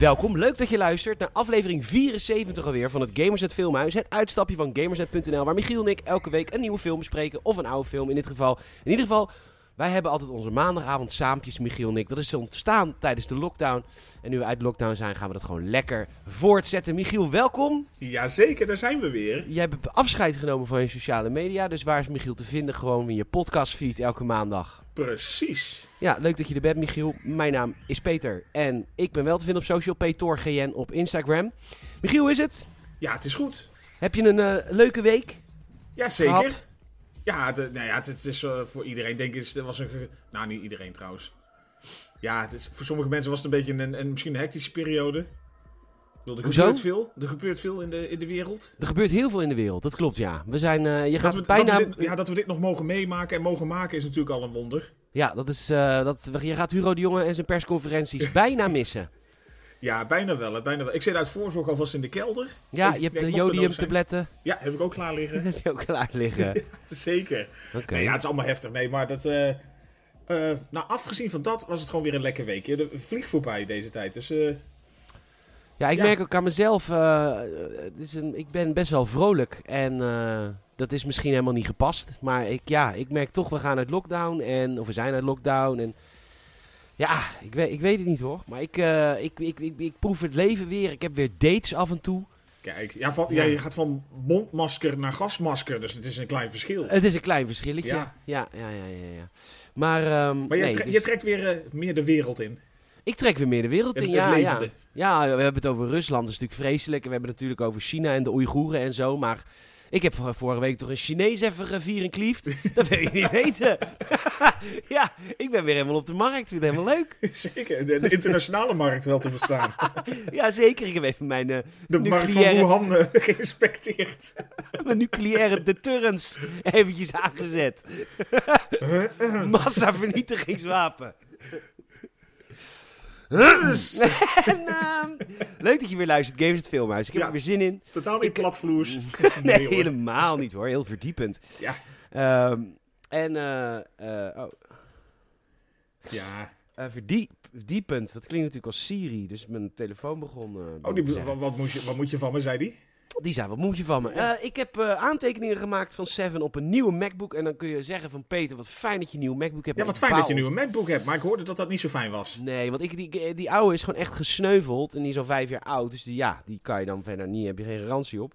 Welkom, leuk dat je luistert naar aflevering 74 alweer van het Gamersnet Filmhuis. Het uitstapje van Gamersnet.nl waar Michiel en ik elke week een nieuwe film bespreken. Of een oude film in dit geval. In ieder geval, wij hebben altijd onze maandagavond saampjes, Michiel en ik. Dat is ontstaan tijdens de lockdown. En nu we uit lockdown zijn, gaan we dat gewoon lekker voortzetten. Michiel, welkom. Jazeker, daar zijn we weer. Jij hebt afscheid genomen van je sociale media. Dus waar is Michiel te vinden? Gewoon in je podcastfeed elke maandag. Precies. Ja, leuk dat je er bent, Michiel. Mijn naam is Peter en ik ben wel te vinden op social PetorGN op Instagram. Michiel, is het? Ja, het is goed. Heb je een eh, leuke week Ja, zeker. gehad? Ja, het, nou ja, het, het is eh, voor iedereen, denk ik, het was een... Nou, niet iedereen trouwens. Ja, het is, voor sommige mensen was het een beetje een, een, misschien een hectische periode. Bedoel, Er Hoezo? gebeurt veel. Er gebeurt veel in de, in de wereld. Er gebeurt heel veel in de wereld, dat klopt ja. We zijn, eh, je Dat gaat we, bijna... dat, dit, ja, dat we dit nog mogen meemaken en mogen maken is natuurlijk al een wonder. Ja, dat is, eh, dat, je gaat Hugo de Jonge en zijn persconferenties bijna missen. Ja, bijna wel, hè, bijna wel. Ik zit uit voorzorg alvast in de kelder. Ja, je hebt de jodiumtabletten. Ja, heb ik ook klaar liggen. heb je ook klaar liggen. Zeker. Nee, ja, het is allemaal heftig. Nee, maar dat... eh eh, nou, afgezien van dat was het gewoon weer een lekker weekje. De vliegt voorbij deze tijd. Dus eh, Ja, ik Ja. merk ook aan mezelf, het is een, ik ben best wel vrolijk en dat is misschien helemaal niet gepast. Maar ik, ja, ik merk toch, we gaan uit lockdown en, of we zijn uit lockdown en ja, ik weet, ik weet het niet hoor. Maar ik, eh, ik, ik, ik, ik proef het leven weer, ik heb weer dates af en toe. kijk, ja, van, Ja. ja, je gaat van mondmasker naar gasmasker. Dus het is een klein verschil. Het is een klein verschilletje. Ja, Ja. ja, ja, ja. ja, Maar, ehm, maar je, nee, tre- dus je trekt weer eh, meer de wereld in. ik trek weer meer de wereld in, het ja, ja. Ja, we hebben het over Rusland, dat is natuurlijk vreselijk. En we hebben het natuurlijk over China en de Oeigoeren en zo. Maar ik heb vor- vorige week toch een Chinees even gevierenkliefd. Dat wil je niet weten. ja, ik ben weer helemaal op de markt. Vind het helemaal leuk. Zeker, de, de internationale markt wel te verstaan. Ja, zeker. Ik heb even mijn, eh, De markt van Nucleaire- Wuhan eh, geïnspecteerd. mijn nucleaire deterrence eventjes aangezet. Massavernietigingswapen. En, ehm, leuk dat je weer luistert. Games het Filmhuis. Ik heb Ja. er weer zin in. totaal niet platvloers. Nee, helemaal niet hoor. Heel verdiepend. Ja. Ehm, en eh, eh, oh, Ja. eh, verdiep, verdiepend. Dat klinkt natuurlijk als Siri. Dus mijn telefoon begon. eh, Oh, die, wat, wat, moet je, wat moet je van me, zei die? Die zei, wat moet je van me? Eh, ik heb eh, aantekeningen gemaakt van Seven op een nieuwe MacBook. En dan kun je zeggen van Peter, wat fijn dat je een nieuwe MacBook hebt. Ja, wat fijn dat je een MacBook hebt. Maar ik hoorde dat dat niet zo fijn was. Nee, want ik, die, die oude is gewoon echt gesneuveld. En die is al vijf jaar oud. Dus die, ja, die kan je dan verder niet. Heb je geen garantie op.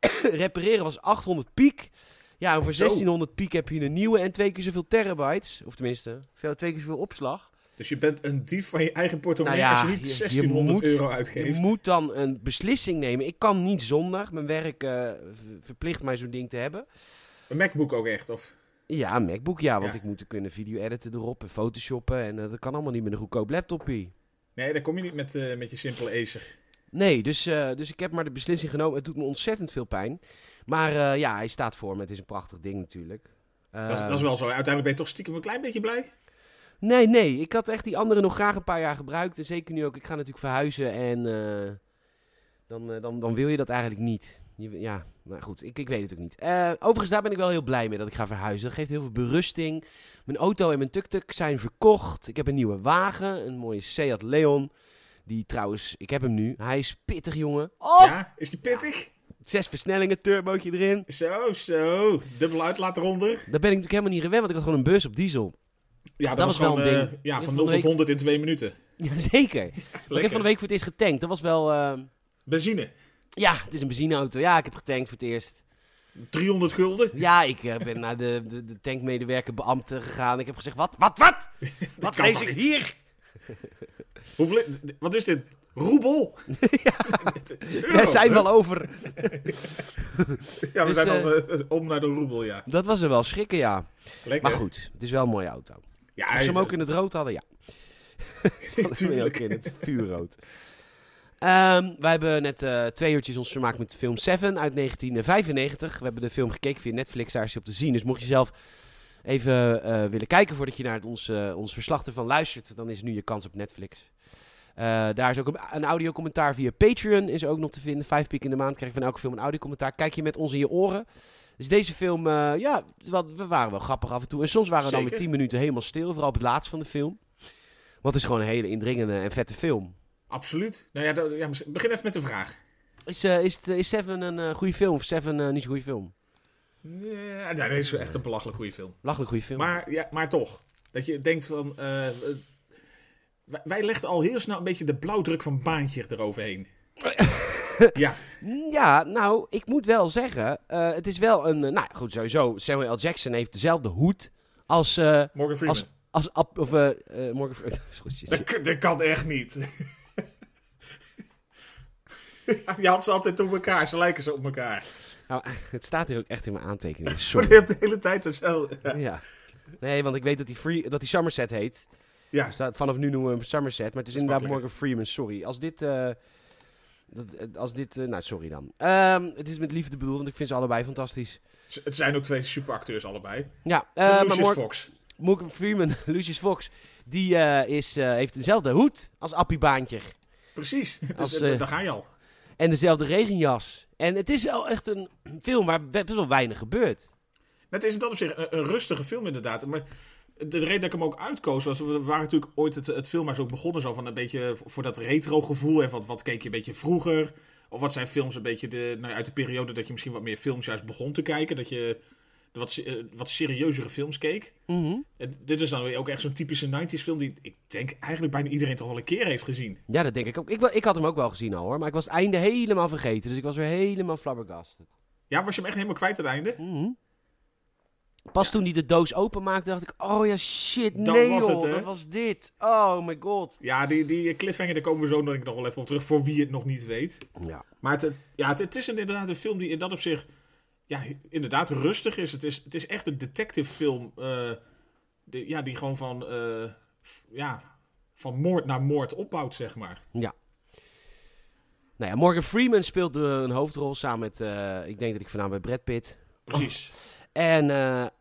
Repareren was 800 piek. Ja, en voor Zo. 1600 piek heb je een nieuwe en twee keer zoveel terabytes. Of tenminste, twee keer zoveel opslag. Dus je bent een dief van je eigen portemonnee Nou ja, als je niet je- je 1600 moet- euro Je uitgeeft. moet dan een beslissing nemen. Ik kan niet zonder. Mijn werk eh, verplicht mij zo'n ding te hebben. Een MacBook ook echt, of? Ja, een MacBook, ja. Want Ja. ik moet er kunnen video editen erop en photoshoppen. En eh, dat kan allemaal niet met een goedkoop laptopje. Nee, dan kom je niet met, eh, met je simpele Acer. Nee, dus, dus ik heb maar de beslissing genomen. Het doet me ontzettend veel pijn. Maar ja, hij staat voor me. Het is een prachtig ding natuurlijk. Dat is, dat is wel zo. Uiteindelijk ben je toch stiekem een klein beetje blij. Nee, nee. Ik had echt die andere nog graag een paar jaar gebruikt. En zeker nu ook. Ik ga natuurlijk verhuizen. En eh, dan, eh, dan, dan wil je dat eigenlijk niet. Je, ja, maar goed. Ik, ik weet het ook niet. Eh, overigens, daar ben ik wel heel blij mee dat ik ga verhuizen. Dat geeft heel veel berusting. Mijn auto en mijn tuk-tuk zijn verkocht. Ik heb een nieuwe wagen. Een mooie Seat Leon. Die trouwens, ik heb hem nu. Hij is pittig, jongen. Oh! Ja, is die pittig? Zes versnellingen, turbootje erin. Zo, zo. Dubbel uitlaat eronder. Daar ben ik natuurlijk helemaal niet gewend, want ik had gewoon een bus op diesel. Ja, dat, Dat was was wel een eh, ding. ja, Ja, van van 0 de tot week- 100 in twee minuten. Jazeker. Ik heb van de week voor het eerst getankt. Dat was wel... eh, Benzine. Ja, het is een benzineauto. Ja, ik heb getankt voor het eerst. 300 gulden. Ja, ik eh, ben naar de, de, de tankmedewerker, beambte gegaan. Ik heb gezegd, wat, wat, wat? Wat lees ik hier? Hoeveel, wat is dit? Roebel? Wij zijn wel over. Ja, we Dus, zijn al eh, om naar de roebel, ja. Dat was er wel schrikken, ja. Lekker. Maar goed, het is wel een mooie auto. Ja, Als ze hem ook in het rood hadden, ja. Dat we ook in het vuurrood. Ehm, wij hebben net eh, twee uurtjes ons vermaakt met de film Seven uit 1995. We hebben de film gekeken via Netflix, daar is hij op te zien. Dus mocht je zelf even eh, willen kijken voordat je naar het, ons, eh, ons verslag ervan luistert, dan is nu je kans op Netflix. Daar is ook een, een audiocommentaar via Patreon is ook nog te vinden. Vijf piek in de maand krijg je van elke film een audiocommentaar. Kijk je met ons in je oren. Dus deze film, eh, ja, wat, we waren wel grappig af en toe. En soms waren we dan weer Zeker. tien minuten helemaal stil. Vooral op het laatst van de film. Want het is gewoon een hele indringende en vette film. Absoluut. Nou ja, dat- begin even met de vraag. Is, eh, is, het- is Seven een eh, goede film of Seven eh, niet zo'n goede film? Nee, nee, dit is echt een belachelijk goede film. Lachelijk goede film. Maar, ja, maar toch. Dat je denkt van... eh, eh, wij, wij legden al heel snel een beetje de blauwdruk van Baantje eroverheen. ja, Ja, nou, ik moet wel zeggen, eh, het is wel een... eh, nou goed, sowieso, Samuel L. Jackson heeft dezelfde hoed als... eh, Morgan Freeman. als, als Ab- of, Morgan Freeman. Dat, kan echt niet. je had ze altijd op elkaar. Ze lijken zo op elkaar. Nou, het staat hier ook echt in mijn aantekeningen. Sorry. je hebt de hele tijd hetzelfde. Ja. Nee, want ik weet dat hij, free, dat hij Somerset heet. Ja, Staat, vanaf nu noemen we hem Somerset. Maar het is, inderdaad. Morgan Freeman. Sorry. Als dit... dat, eh, als dit eh, nou, sorry dan. Ehm, het is met liefde bedoeld, want ik vind ze allebei fantastisch. Z- het zijn ook twee superacteurs allebei. Ja, eh, maar Lucius Fox. Morgan Freeman, Lucius Fox, die is, heeft dezelfde hoed als Appie Baantje. Precies. Dus, Als, eh, daar ga je al. En dezelfde regenjas. En het is wel echt een film waar best wel weinig gebeurt. Het is in dat opzicht een, een rustige film inderdaad. Maar de, de reden dat ik hem ook uitkoos was... We waren natuurlijk ooit het, het filmhuis ook begonnen zo van een beetje... Voor dat retro gevoel. En wat, wat keek je een beetje vroeger? Of wat zijn films een beetje de, nou, ja, uit de periode dat je misschien wat meer films juist begon te kijken? Dat je wat, eh, wat serieuzere films keek. Mhm. En dit is dan weer ook echt zo'n typische 90s film die ik denk eigenlijk bijna iedereen toch wel een keer heeft gezien. Ja, dat denk ik ook. Ik, ik had hem ook wel gezien al hoor, maar ik was het einde helemaal vergeten. Dus ik was weer helemaal flabbergasted. Ja, was je hem echt helemaal kwijt aan het einde? Mhm. Pas toen hij de doos openmaakte, dacht ik: Oh ja, shit, Dat nee was joh, het, dat was dit. Oh my god. Ja, die, die cliffhanger, daar komen we zo nog, nog wel even op terug, voor wie het nog niet weet. Ja. Maar het, ja, het, het is een- inderdaad een film die in dat opzicht ja, inderdaad rustig is. Het is, het is echt een detective film eh, die, ja, die gewoon van, eh, f- ja, van moord naar moord opbouwt, zeg maar. Nou ja, Morgan Freeman speelt de- een hoofdrol samen met, eh, ik denk dat ik voornamelijk bij Brad Pitt. Precies. En,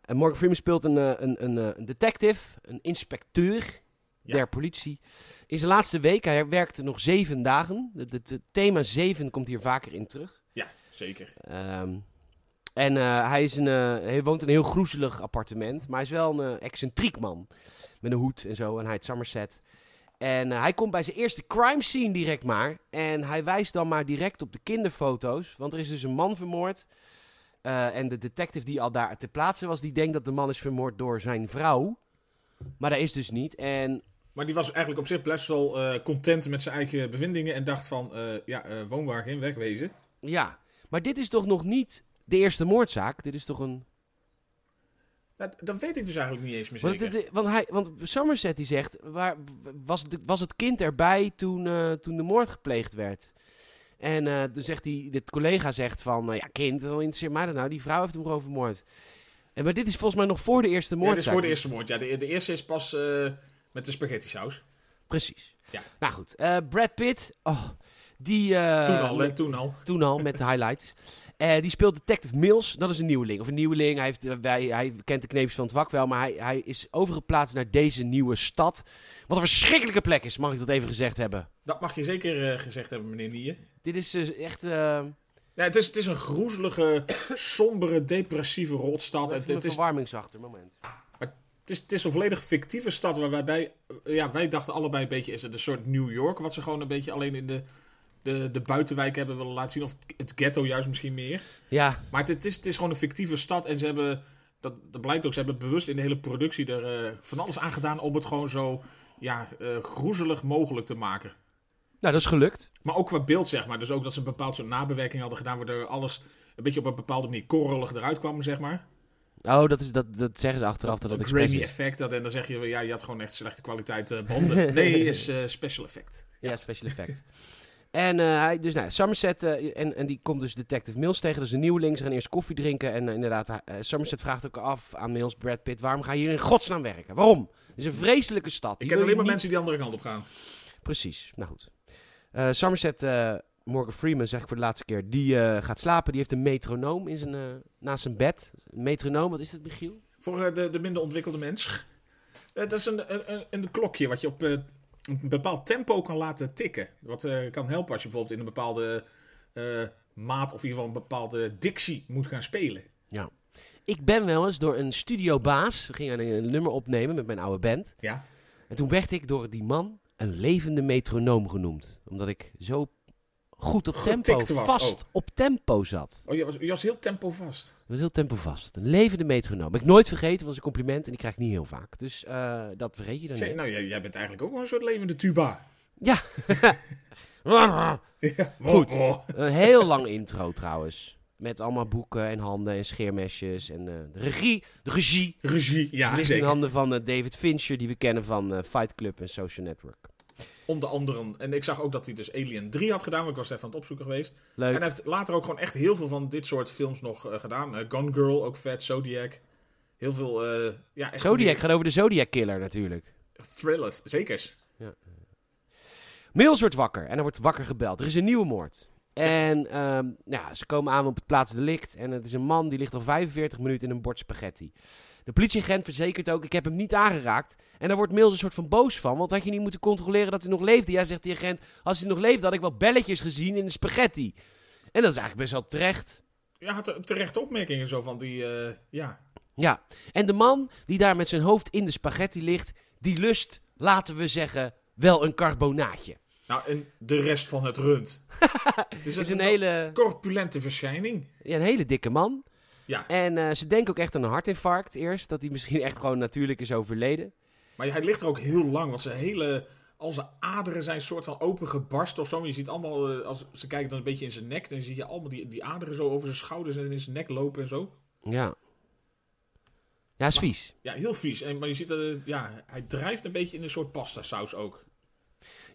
en Morgan Freeman speelt een, eh, een, een, eh, een detective, een inspecteur Ja. der politie. In zijn laatste week, hij werkte nog zeven dagen. Het thema zeven komt hier vaker in terug. Ja, zeker. Ehm, en hij, is een, hij woont in een heel groezelig appartement. Maar hij is wel een excentriek man. Met een hoed en zo. En hij heet Somerset. En hij komt bij zijn eerste crime scene direct maar. En hij wijst dan maar direct op de kinderfoto's. Want er is dus een man vermoord. Eh, en de detective die al daar ter plaatse was, die denkt dat de man is vermoord door zijn vrouw. Maar dat is dus niet. En Maar die was eigenlijk op zich best wel eh, content met zijn eigen bevindingen en dacht van, eh, ja, eh, woonwagen, wegwezen. ja, maar dit is toch nog niet de eerste moordzaak? Dit is toch een... Dat weet ik dus eigenlijk niet eens meer Want, zeker. het, want, hij, want Somerset die zegt, waar, was, de, was het kind erbij toen, toen de moord gepleegd werd? En toen zegt hij, dit collega zegt van, nou ja kind, wat interesseert mij dat nou? Die vrouw heeft hem gewoon vermoord. En, maar dit is volgens mij nog voor de eerste Ja, moordzaak. dit is voor de eerste moord. Ja, de, de eerste is pas eh, met de spaghetti saus. Precies. Ja. Nou goed, eh, Brad Pitt, oh, die... toen al, met- toen al. Toen al, met de highlights. Die speelt Detective Mills. Dat is een nieuweling. Of een nieuweling. Hij, heeft, wij, hij kent de kneepjes van het vak wel. Maar hij, hij is overgeplaatst naar deze nieuwe stad. Wat een verschrikkelijke plek is, mag ik dat even gezegd hebben. Dat mag je zeker gezegd hebben, meneer Lieën. Dit is eh, echt... eh Ja, het, is, het is een groezelige, sombere, depressieve rotstad. Het, een het, is, verwarmingsachter, moment. het, is, het is een volledig fictieve stad waar wij bij... eh, ja, wij dachten allebei een beetje, is het een soort New York... wat ze gewoon een beetje alleen in de, de, de buitenwijk hebben willen laten zien. Of het ghetto juist misschien meer. Ja, Maar het, het is, het is gewoon een fictieve stad en ze hebben... Dat, dat blijkt ook, ze hebben bewust in de hele productie er eh, van alles aan gedaan... om het gewoon zo ja, eh, groezelig mogelijk te maken. Nou dat is gelukt. Maar ook qua beeld, zeg maar. Dus ook dat ze een bepaald soort nabewerking hadden gedaan... waardoor alles een beetje op een bepaalde manier korrelig eruit kwam, zeg maar. Oh, dat, is, dat, dat zeggen ze achteraf dat dat Een expres grainy is. effect. Dat, en dan zeg je, ja, je had gewoon echt slechte kwaliteit eh, banden. Nee, is eh, special effect. Ja, special effect. En eh, hij, dus nou, Somerset, en, en die komt dus Detective Mills tegen. Is een nieuweling. Ze gaan eerst koffie drinken. En inderdaad, Somerset vraagt ook af aan Mills, Brad Pitt, waarom ga je hier in godsnaam werken? Waarom? Het is een vreselijke stad. Ik ken alleen maar niet- mensen die de andere kant op gaan. Precies, nou goed. Eh, Somerset, eh, Morgan Freeman, zeg ik voor de laatste keer, die eh, gaat slapen. Die heeft een metronoom in zijn, naast zijn bed. Een metronoom, wat is dat, Michiel? Voor de, de minder ontwikkelde mens. Dat is een, een, een, klokje wat je op, een bepaald tempo kan laten tikken. Wat kan helpen als je bijvoorbeeld in een bepaalde maat of in ieder geval een bepaalde dictie moet gaan spelen. Ik ben wel eens door een studiobaas, we gingen een, een nummer opnemen met mijn oude band. Ja. En toen werd ik door die man een levende metronoom genoemd. Omdat ik zo goed op tempo, was vast op tempo zat. Oh, je was, je was heel tempo vast. Was heel tempovast. Een levende metronoom. Ik nooit vergeten, was een compliment en die krijg ik niet heel vaak. Dus eh, dat vergeet je dan niet. nou, jij, jij bent eigenlijk ook wel een soort levende tuba. Ja. Ja. Goed. Oh, oh. een heel lang intro trouwens. Met allemaal boeken en handen en scheermesjes. En eh, de regie, de regie Regie, ja, ligt in zeker. handen van eh, David Fincher, die we kennen van eh, Fight Club en Social Network. Onder andere. En ik zag ook dat hij dus Alien 3 had gedaan, want ik was even aan het opzoeken geweest. Leuk. En hij heeft later ook gewoon echt heel veel van dit soort films nog gedaan. Gone Girl, ook vet. Zodiac. Heel veel, ja, echt Zodiac gaat over de Zodiac Killer natuurlijk. thrillers, zeker. Mills wordt wakker en er wordt wakker gebeld. Er is een nieuwe moord. En ehm, ja, ze komen aan op het plaatsdelict. En het is een man die ligt al 45 minuten in een bord spaghetti. De politieagent verzekert ook, ik heb hem niet aangeraakt. En daar wordt Mills een soort van boos van. Want had je niet moeten controleren dat hij nog leefde? Ja, zegt die agent, als hij nog leefde had ik wel belletjes gezien in de spaghetti. En dat is eigenlijk best wel terecht. Ja, had er terecht opmerkingen zo van die, eh, ja. Ja, en de man die daar met zijn hoofd in de spaghetti ligt, die lust, laten we zeggen, wel een carbonaatje. Nou, en de rest van het rund. Het is een hele, corpulente verschijning. ja, een hele dikke man. Ja, En eh, ze denken ook echt aan een hartinfarct eerst. Dat hij misschien echt gewoon natuurlijk is overleden. maar hij ligt er ook heel lang, want zijn hele... Al zijn aderen zijn soort van opengebarst of zo. Je ziet allemaal, eh, als ze kijken dan een beetje in zijn nek, dan zie je allemaal die, die aderen zo over zijn schouders en in zijn nek lopen en zo. Ja. Ja, is Maar- vies. Ja, heel vies. En, maar je ziet dat, eh, ja, hij drijft een beetje in een soort pasta saus ook.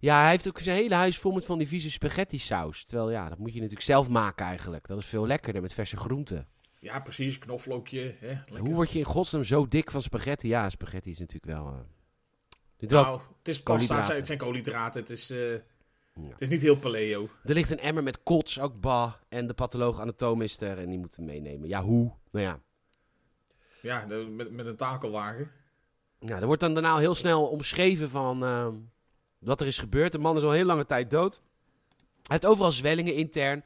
Ja, hij heeft ook zijn hele huis vol met van die vieze spaghetti saus. Terwijl ja, dat moet je natuurlijk zelf maken eigenlijk. Dat is veel lekkerder met verse groenten. Ja, precies. Knoflookje. Hè, lekker. Hoe word je in godsnaam zo dik van spaghetti? Ja, spaghetti is natuurlijk wel... eh, dit wel- Nou, het is pasta, het zijn, koolhydraten. het is, eh, Ja. het is niet heel paleo. Er ligt een emmer met kots, ook bah. En de patholoog anatoom is er en die moet hem meenemen. Ja, hoe? Nou ja. Ja, met, met een takelwagen. Nou, er wordt dan daarna heel snel omschreven van ehm, wat er is gebeurd. De man is al heel lange tijd dood. Hij heeft overal zwellingen intern.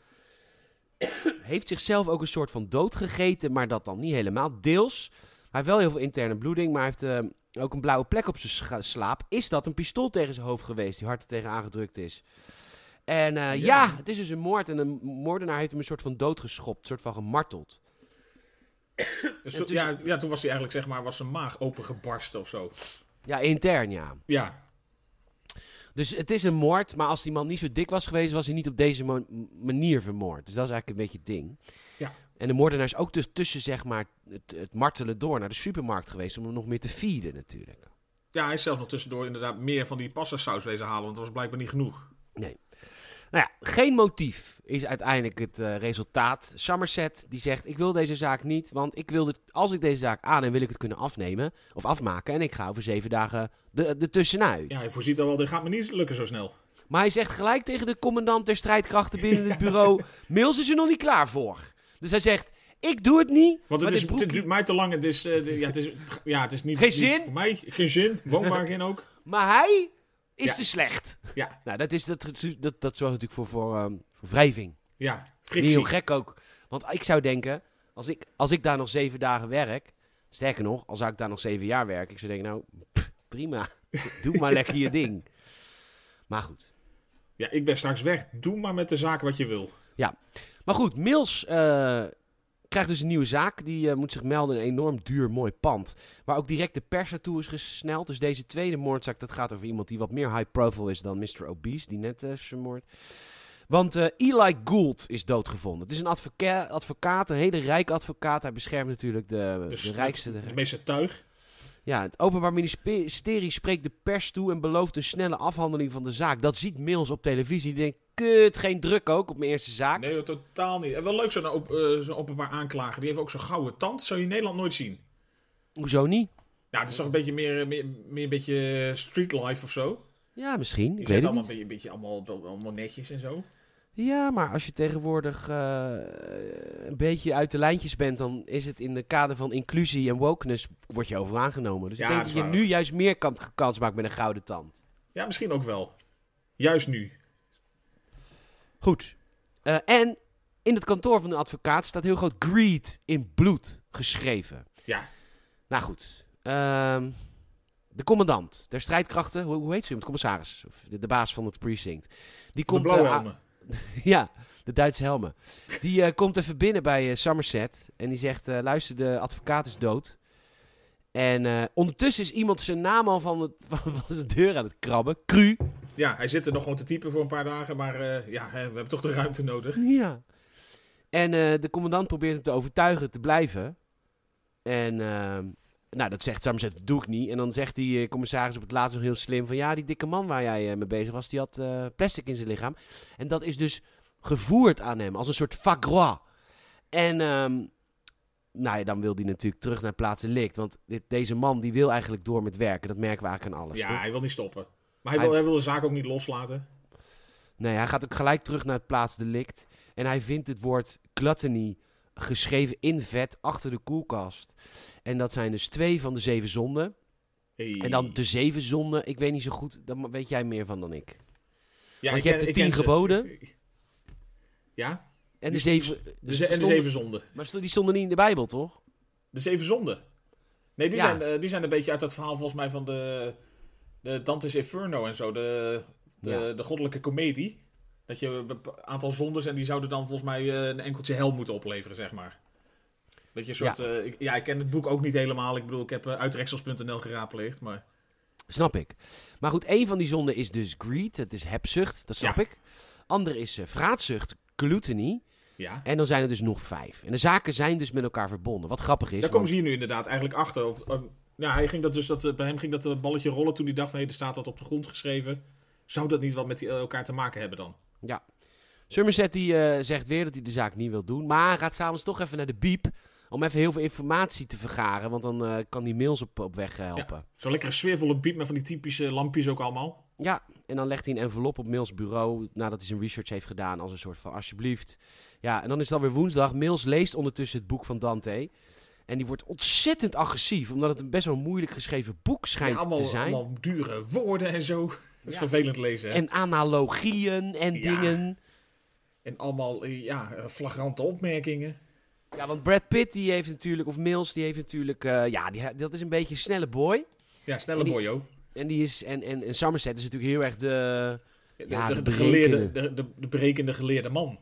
heeft zichzelf ook een soort van dood gegeten, maar dat dan niet helemaal. Deels. Hij heeft wel heel veel interne bloeding, maar hij heeft ehm, ook een blauwe plek op zijn slaap. Is dat een pistool tegen zijn hoofd geweest die hard er tegen aangedrukt is? En eh, ja. Ja. het is dus een moord. En een moordenaar heeft hem een soort van dood geschopt, een soort van gemarteld. Dus En toen, toen- ja, ja, toen was hij eigenlijk, zeg maar, was zijn maag opengebarsten of zo. Ja, intern ja. Ja, Dus het is een moord, maar als die man niet zo dik was geweest, was hij niet op deze manier vermoord. Dus dat is eigenlijk een beetje het ding. Ja. En de moordenaar is ook dus tussen zeg maar, het, het martelen door naar de supermarkt geweest om hem nog meer te feeden natuurlijk. ja, hij is zelfs nog tussendoor inderdaad meer van die pasta saus wezen halen, want dat was blijkbaar niet genoeg. Nou ja, geen motief is uiteindelijk het eh, resultaat. Somerset die zegt, ik wil deze zaak niet, want ik wil dit, als ik deze zaak aanneem, wil ik het kunnen afnemen of afmaken. En ik ga over zeven dagen de, de tussenuit. Ja, hij voorziet al wel, dit gaat me niet lukken zo snel. Maar hij zegt gelijk tegen de commandant der strijdkrachten binnen het bureau: Mills is er nog niet klaar voor. Dus hij zegt: Ik doe het niet. Want het, is, het duurt mij te lang. Het is, eh, ja, het is, ja, het is niet, Geen niet zin? voor mij. Geen zin. Geen ook. Maar hij is Ja. te slecht. Ja, Nou, dat, is, dat, dat, dat zorgt natuurlijk voor, voor, ehm, voor wrijving. ja. Niet Frictie. heel gek ook. Want ik zou denken: als ik, als ik daar nog zeven dagen werk. Sterker nog, als ik daar nog zeven jaar werk. Ik zou denken: Nou, pff, prima. Doe maar lekker je ding. Maar goed. Ja, ik ben straks weg. Doe maar met de zaak wat je wil. Maar goed, Mills eh, krijgt dus een nieuwe zaak. Die eh, moet zich melden in een enorm duur mooi pand. Waar ook direct de pers naartoe is gesneld. Dus deze tweede moordzaak, dat gaat over iemand die wat meer high profile is dan Mr. Obese, die net eh, is vermoord. Want eh, Eli Gould is doodgevonden. Het is een advoca advocaat, een hele rijke advocaat. Hij beschermt natuurlijk de, de, rijkste. De, het meeste tuig. ja, het Openbaar Ministerie spreekt de pers toe en belooft een snelle afhandeling van de zaak. Dat ziet Mills op televisie. Die denkt, kut, geen druk ook op mijn eerste zaak. Nee, totaal niet. En wel leuk zo'n op, eh, zo'n openbaar aanklager. Die heeft ook zo'n gouden tand. Zou je in Nederland nooit zien. Hoezo niet? Ja, het is toch een beetje meer, meer, meer een beetje street life of zo. Ja, misschien. Die zijn het allemaal niet. een beetje, een beetje allemaal, allemaal netjes en zo. Ja, maar als je tegenwoordig eh, een beetje uit de lijntjes bent, dan is het in de kader van inclusie en wokeness, word je over aangenomen. Dus Ja, ik denk dat dat is je nu juist meer kan, kans maakt met een gouden tand. Ja, misschien ook wel. Juist nu. Goed. Eh, en in het kantoor van de advocaat staat heel groot greed in bloed geschreven. Ja. Nou goed. Ehm, de commandant der strijdkrachten, hoe, hoe heet ze? De commissaris, of de, de baas van het precinct. Die komt, eh, helmen. Ja, de Duitse helmen. Die eh, komt even binnen bij Somerset en die zegt: luister, de advocaat is dood. En ondertussen is iemand zijn naam al van, het, van, van zijn deur aan het krabben. Cru. Ja, hij zit er nog gewoon te typen voor een paar dagen, maar eh, ja, we hebben toch de ruimte nodig. Ja. En eh, de commandant probeert hem te overtuigen te blijven. En ehm, nou, dat zegt Somerset, dat doe ik niet. En dan zegt die eh, commissaris op het laatst nog heel slim van... Ja, die dikke man waar jij eh, mee bezig was, die had eh, plastic in zijn lichaam. En dat is dus gevoerd aan hem, als een soort fagrois. En ehm, nou ja, dan wil hij natuurlijk terug naar plaats delict. Want dit, deze man die wil eigenlijk door met werken. Dat merken we eigenlijk aan alles, Ja, toch? hij wil niet stoppen. Maar hij wil, hij wil de zaak ook niet loslaten. Nee, hij gaat ook gelijk terug naar het plaatsdelict. En hij vindt het woord gluttony geschreven in vet achter de koelkast. En dat zijn dus twee van de zeven zonden. Hey. En dan de zeven zonden, ik weet niet zo goed, daar weet jij meer van dan ik. ja, want ik je hebt de tien ze. geboden. Ja, En de zeven... de ze- en de stonden- zeven zonden. Maar die stonden niet in de Bijbel, toch? De zeven zonden. Nee, die, Ja. zijn, eh, die zijn een beetje uit dat verhaal volgens mij van de, de Dante's Inferno en zo. De, de, Ja. de goddelijke komedie. Dat je een aantal zondes en die zouden dan volgens mij eh, een enkeltje hel moeten opleveren, zeg maar. Dat je een soort... Ja. ik, ja, ik ken het boek ook niet helemaal. Ik bedoel, ik heb uh, uitreksels.nl geraadpleegd, maar... Snap ik. Maar goed, één van die zonden is dus greed, het is hebzucht, dat snap Ja. ik. Andere is eh, vraatzucht, gluttony. Ja. En dan zijn er dus nog vijf. En de zaken zijn dus met elkaar verbonden. Wat grappig is. Daar komen ze hier nu inderdaad eigenlijk achter. Of, eh, ja, hij ging dat dus, dat, eh, bij hem ging dat eh, balletje rollen toen hij dacht, hé, er staat wat op de grond geschreven. Zou dat niet wat met eh, elkaar te maken hebben dan? Ja. Somerset die, zegt weer dat hij de zaak niet wil doen. Maar gaat s'avonds toch even naar de biep. Om even heel veel informatie te vergaren. Want dan kan die mails op, op weg helpen. Zo'n lekkere sfeervolle biep met van die typische lampjes ook allemaal. Ja. En dan legt hij een envelop op Mills bureau. Nadat hij zijn research heeft gedaan. Als een soort van alsjeblieft. Ja, en dan is het alweer woensdag. Mills leest ondertussen het boek van Dante. En die wordt ontzettend agressief. Omdat het een best wel moeilijk geschreven boek schijnt Ja, allemaal, te zijn. allemaal dure woorden en zo. Dat is Ja. vervelend lezen. En, En analogieën en Ja. dingen. en allemaal eh, ja, eh, flagrante opmerkingen. Ja, want Brad Pitt die heeft natuurlijk, of Mills, die heeft natuurlijk, eh, ja, die, dat is een beetje een snelle boy. Ja, snelle die- boyo. En, die is, en, en, en Somerset is natuurlijk heel erg de, De, Ja, de, de de, geleerde, de, de, de berekende geleerde man.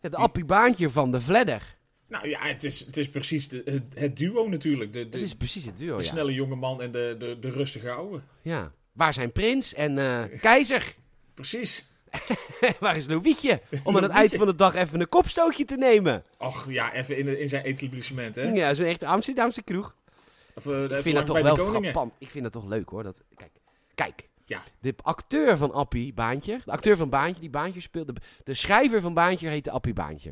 het appiebaantje van de Vledder. Nou ja, het is, het is precies de, het, het duo natuurlijk. De, de, Dat is precies het duo, de ja. snelle jonge man en de, de, de rustige oude. ja. Waar zijn prins en eh, keizer? Precies. Waar is Louietje? Om aan het eind van de dag even een kopstootje te nemen. Ach ja, even in, in zijn etablissement, hè? Ja, zo'n echte Amsterdamse kroeg. Of, eh, Ik vind dat toch wel frappant. Ik vind dat toch leuk hoor. Dat, kijk, kijk. Ja. De acteur van Appie Baantje, de acteur van Baantje, die Baantje speelde. De schrijver van Baantje heette Appie Baantje.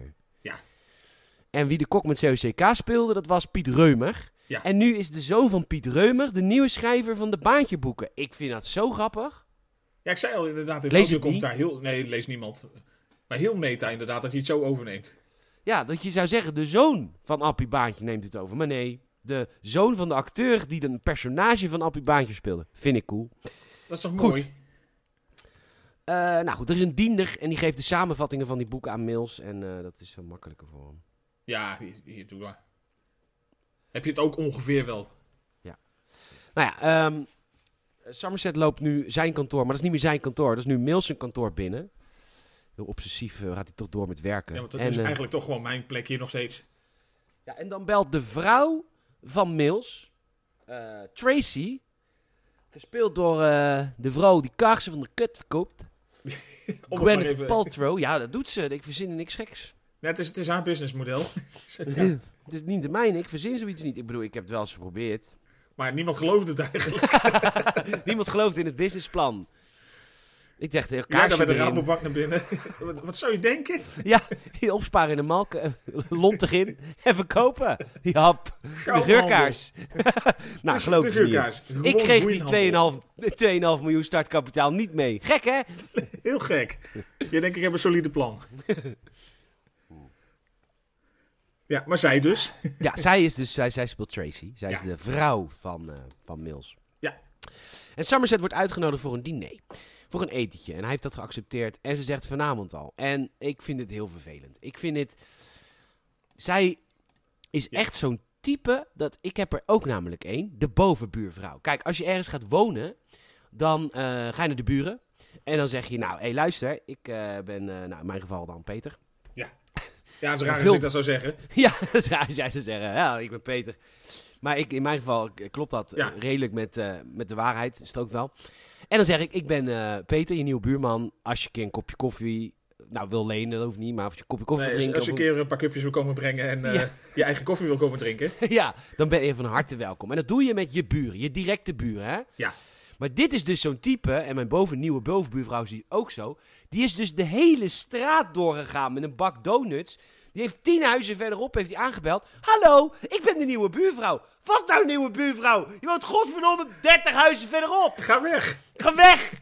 En wie de kok met COCK speelde, dat was Piet Reumer. Ja. En nu is de zoon van Piet Reumer de nieuwe schrijver van de Baantje boeken. Ik vind dat zo grappig. Ja, ik zei al inderdaad, in Lees het komt daar heel... Nee, leest niemand. Maar heel meta inderdaad, dat hij het zo overneemt. Ja, dat je zou zeggen, de zoon van Appie Baantje neemt het over. Maar nee, de zoon van de acteur die een personage van Appie Baantje speelde. Vind ik cool. Dat is toch Goed. mooi? Eh, nou goed, er is een diender en die geeft de samenvattingen van die boeken aan Mills. En eh, dat is veel makkelijker voor hem. Ja, hier, hier, doe maar. Heb je het ook ongeveer wel? Nou ja, ehm, Somerset loopt nu zijn kantoor, maar dat is niet meer zijn kantoor. Dat is nu zijn kantoor binnen. Heel obsessief eh, gaat hij toch door met werken. Ja, want dat en, is eh, eigenlijk toch gewoon mijn plek hier nog steeds. ja, en dan belt de vrouw van Mills, eh, Tracy, gespeeld door de vrouw die kaarsen van de kut verkoopt. Gwyneth even... Paltrow. Ja, dat doet ze. Ik verzin er niks geks. Het, is, het is haar businessmodel. Het is niet de mijne. Ik verzin zoiets niet. Ik bedoel, ik heb het wel eens geprobeerd. maar niemand geloofde het eigenlijk. Niemand gelooft in het businessplan. Ik dacht, eh, Ja, kaarsje dan bij de. Rabobank naar binnen. wat, wat zou je denken? Ja, hier opsparen in de malk, eh, lont erin en verkopen. Die hap, de geurkaars. nou, geloof de niet. Ik kreeg die 2,5 2,5 miljoen startkapitaal niet mee. Gek, hè? Heel gek. Je denkt, ik heb een solide plan. Ja, maar zij dus. Ja, zij is dus, zij, zij speelt Tracy. Zij is de vrouw van, eh, van Mills. Ja. En Somerset wordt uitgenodigd voor een diner. Voor een etentje. En hij heeft dat geaccepteerd. En ze zegt vanavond al. En ik vind het heel vervelend. Ik vind dit... Zij is Ja. echt zo'n type dat... Ik heb er ook namelijk één. De bovenbuurvrouw. Kijk, als je ergens gaat wonen... Dan eh, ga je naar de buren. En dan zeg je, nou, hé, hey, luister. Ik eh, ben, nou, in mijn geval dan Peter. Ja, het is raar Veel- als ik dat zou zeggen. Ja, dat is raar als jij zou zeggen, ja, ik ben Peter. Maar ik, in mijn geval klopt dat eh, Ja. redelijk met, eh, met de waarheid, strookt wel. En dan zeg ik, ik ben eh, Peter, je nieuwe buurman. Als je een keer een kopje koffie, nou wil lenen, dat hoeft niet, maar als je een kopje koffie Nee, wil als, als je een drinken... keer een paar cupjes wil komen brengen en Ja. je eigen koffie wil komen drinken. ja, dan ben je van harte welkom. En dat doe je met je buren, je directe buren, hè? Ja. Maar dit is dus zo'n type, en mijn boven, nieuwe bovenbuurvrouw is die ook zo. Die is dus de hele straat doorgegaan met een bak donuts. Die heeft tien huizen verderop heeft hij aangebeld. Hallo, ik ben de nieuwe buurvrouw. Wat nou nieuwe buurvrouw? Je woont godverdomme 30 huizen verderop. Ga weg! Ga weg!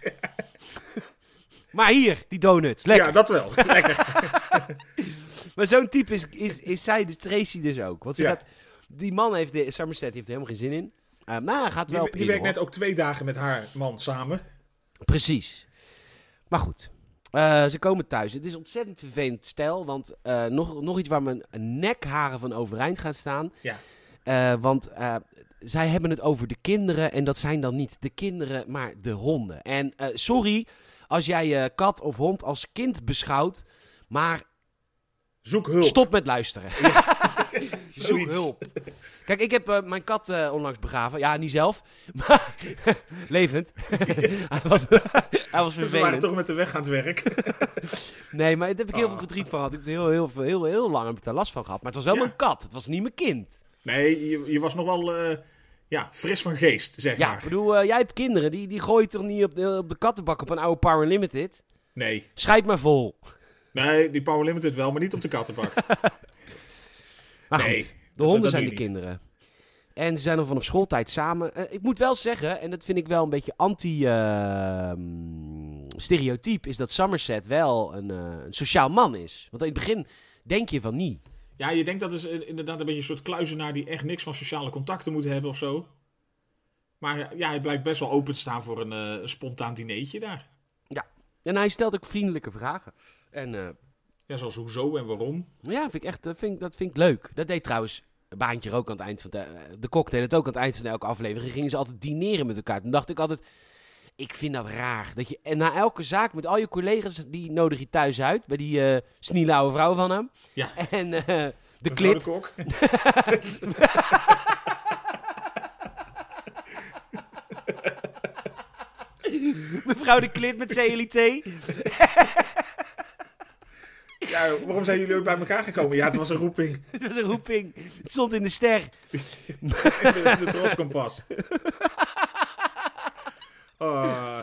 maar hier, die donuts. Lekker. Ja, dat wel. Lekker. Maar zo'n type is, is, is zij, de Tracy dus ook. Want ze Ja. gaat, die man heeft, de, Somerset heeft er helemaal geen zin in. Uh, nou, gaat wel Die, op die werkt net ook twee dagen met haar man samen. Precies. Maar goed. Eh, ze komen thuis. Het is ontzettend vervelend stel. Want eh, nog, nog iets waar mijn nekharen van overeind gaan staan. Ja. Eh, want zij hebben het over de kinderen. En dat zijn dan niet de kinderen, maar de honden. En sorry als jij je kat of hond als kind beschouwt. Maar Zoek hulp. stop met luisteren. Zoek hulp. Kijk, ik heb mijn kat onlangs begraven. Ja, niet zelf. Maar levend. hij, was, hij was We waren vervelend. toch met de weg aan het werk. Nee, maar daar heb ik heel Oh. veel verdriet van gehad. Ik heb er heel, heel, heel, heel, heel lang heb ik daar last van gehad. Maar het was wel Ja. mijn kat. Het was niet mijn kind. Nee, je, je was nog wel eh, ja, fris van geest, zeg Ja, ik maar. bedoel, eh, jij hebt kinderen. Die, die gooi je toch niet op de, op de kattenbak op een oude Power Limited? Nee. Scheid maar vol. nee, die Power Limited wel, maar niet op de kattenbak. Maar nee. goed, de honden dat zijn de niet. kinderen. En ze zijn al vanaf schooltijd samen. Eh, ik moet wel zeggen, en dat vind ik wel een beetje anti-stereotyp, is dat Somerset wel een, eh, een sociaal man is. Want in het begin denk je van niet. Ja, je denkt dat is inderdaad een beetje een soort kluizenaar die echt niks van sociale contacten moet hebben of zo. Maar ja, hij blijkt best wel open te staan voor een, eh, een spontaan dineetje daar. En hij stelt ook vriendelijke vragen. En Ja, zoals hoezo en waarom. ja, vind ik echt, vind, dat vind ik leuk. Dat deed trouwens Baantje ook aan het eind van de, eh, de cocktail. Het ook aan het eind van elke aflevering. Gingen ze altijd dineren met elkaar. Toen dacht ik altijd, ik vind dat raar. Dat je en na elke zaak met al je collega's, die nodig je thuis uit. Bij die eh oude vrouw van hem. Ja. En eh, de Mevrouw klit. de Kok. Mevrouw de klit met CLIT. Ja, waarom zijn jullie ook bij elkaar gekomen? Ja, het was een roeping. Dat was een roeping. Het stond in de ster. In de, in de troskompas. Oh.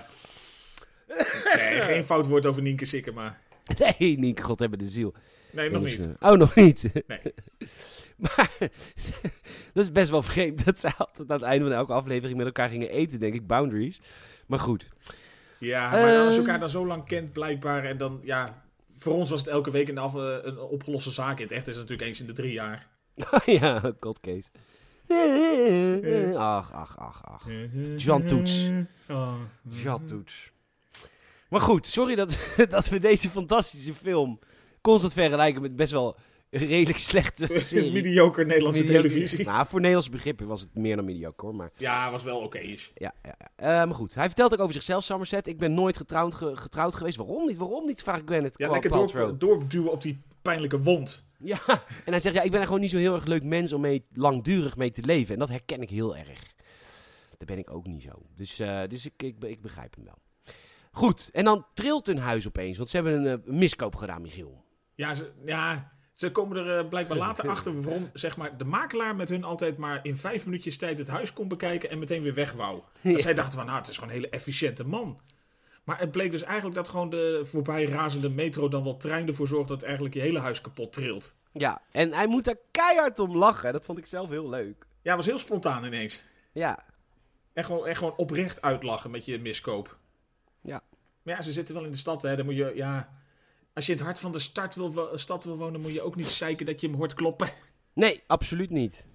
Nee, geen fout woord over Nienke Sikkema. Nee, Nienke, God hebben de ziel. Nee, nog niet. eh, Oh, nog niet. Nee. maar dat is best wel vreemd dat zij altijd aan het einde van elke aflevering met elkaar gingen eten, denk ik. Boundaries. Maar goed. Ja, maar als je Eh. elkaar dan zo lang kent, blijkbaar. En dan, ja, voor ons was het elke week een, af, eh, een opgeloste zaak. In het echt is het natuurlijk eens in de drie jaar. ja, cold case. Ach, ach, ach, ach. Jean Toets. Jean Toets. Maar goed, sorry dat, dat we deze fantastische film constant vergelijken met best wel redelijk slechte serie. Mediocre Nederlandse Mediocre. televisie. Nou, voor Nederlandse begrippen was het meer dan mediocre, hoor. Maar, Ja, was wel oké. is. ja, ja, ja. Eh, maar goed, hij vertelt ook over zichzelf, Somerset. Ik ben nooit getrouwd, ge- getrouwd geweest. Waarom niet? Waarom niet? Vraag ik Gwyneth Ja, lekker door, doorduwen op die pijnlijke wond. Ja, en hij zegt, ja, ik ben er gewoon niet zo heel erg leuk mens om mee langdurig mee te leven. En dat herken ik heel erg. Daar ben ik ook niet zo. Dus, eh, dus ik, ik, ik begrijp hem wel. Goed, en dan trilt hun huis opeens, want ze hebben een, eh, miskoop gedaan, Michiel. Ja, ze, ja, ze komen er eh, blijkbaar later achter waarom zeg maar, de makelaar met hun altijd maar in vijf minuutjes tijd het huis kon bekijken en meteen weer weg wou. Dat Ja. zij dachten van, nou, het is gewoon een hele efficiënte man. Maar het bleek dus eigenlijk dat gewoon de voorbij razende metro dan wel trein ervoor zorgt dat eigenlijk je hele huis kapot trilt. Ja, en hij moet daar keihard om lachen. Dat vond ik zelf heel leuk. Ja, was heel spontaan ineens. Ja, En gewoon, en gewoon oprecht uitlachen met je miskoop. Ja. Maar ja, ze zitten wel in de stad, hè. Dan moet je, ja... Als je in het hart van de stad wil, wo- stad wil wonen, moet je ook niet zeiken dat je hem hoort kloppen. nee, absoluut niet.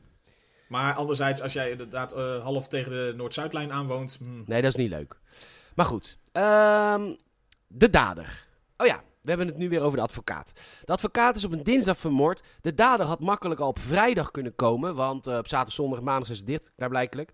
Maar anderzijds, als jij inderdaad eh, half tegen de Noord-Zuidlijn aanwoont... hmm, Nee, dat is niet leuk. Maar goed. Ehm, de dader. Oh ja, we hebben het nu weer over de advocaat. De advocaat is op een dinsdag vermoord. De dader had makkelijk al op vrijdag kunnen komen. Want eh, op zaterdag, zondag, maandag is het dicht, klaarblijkelijk.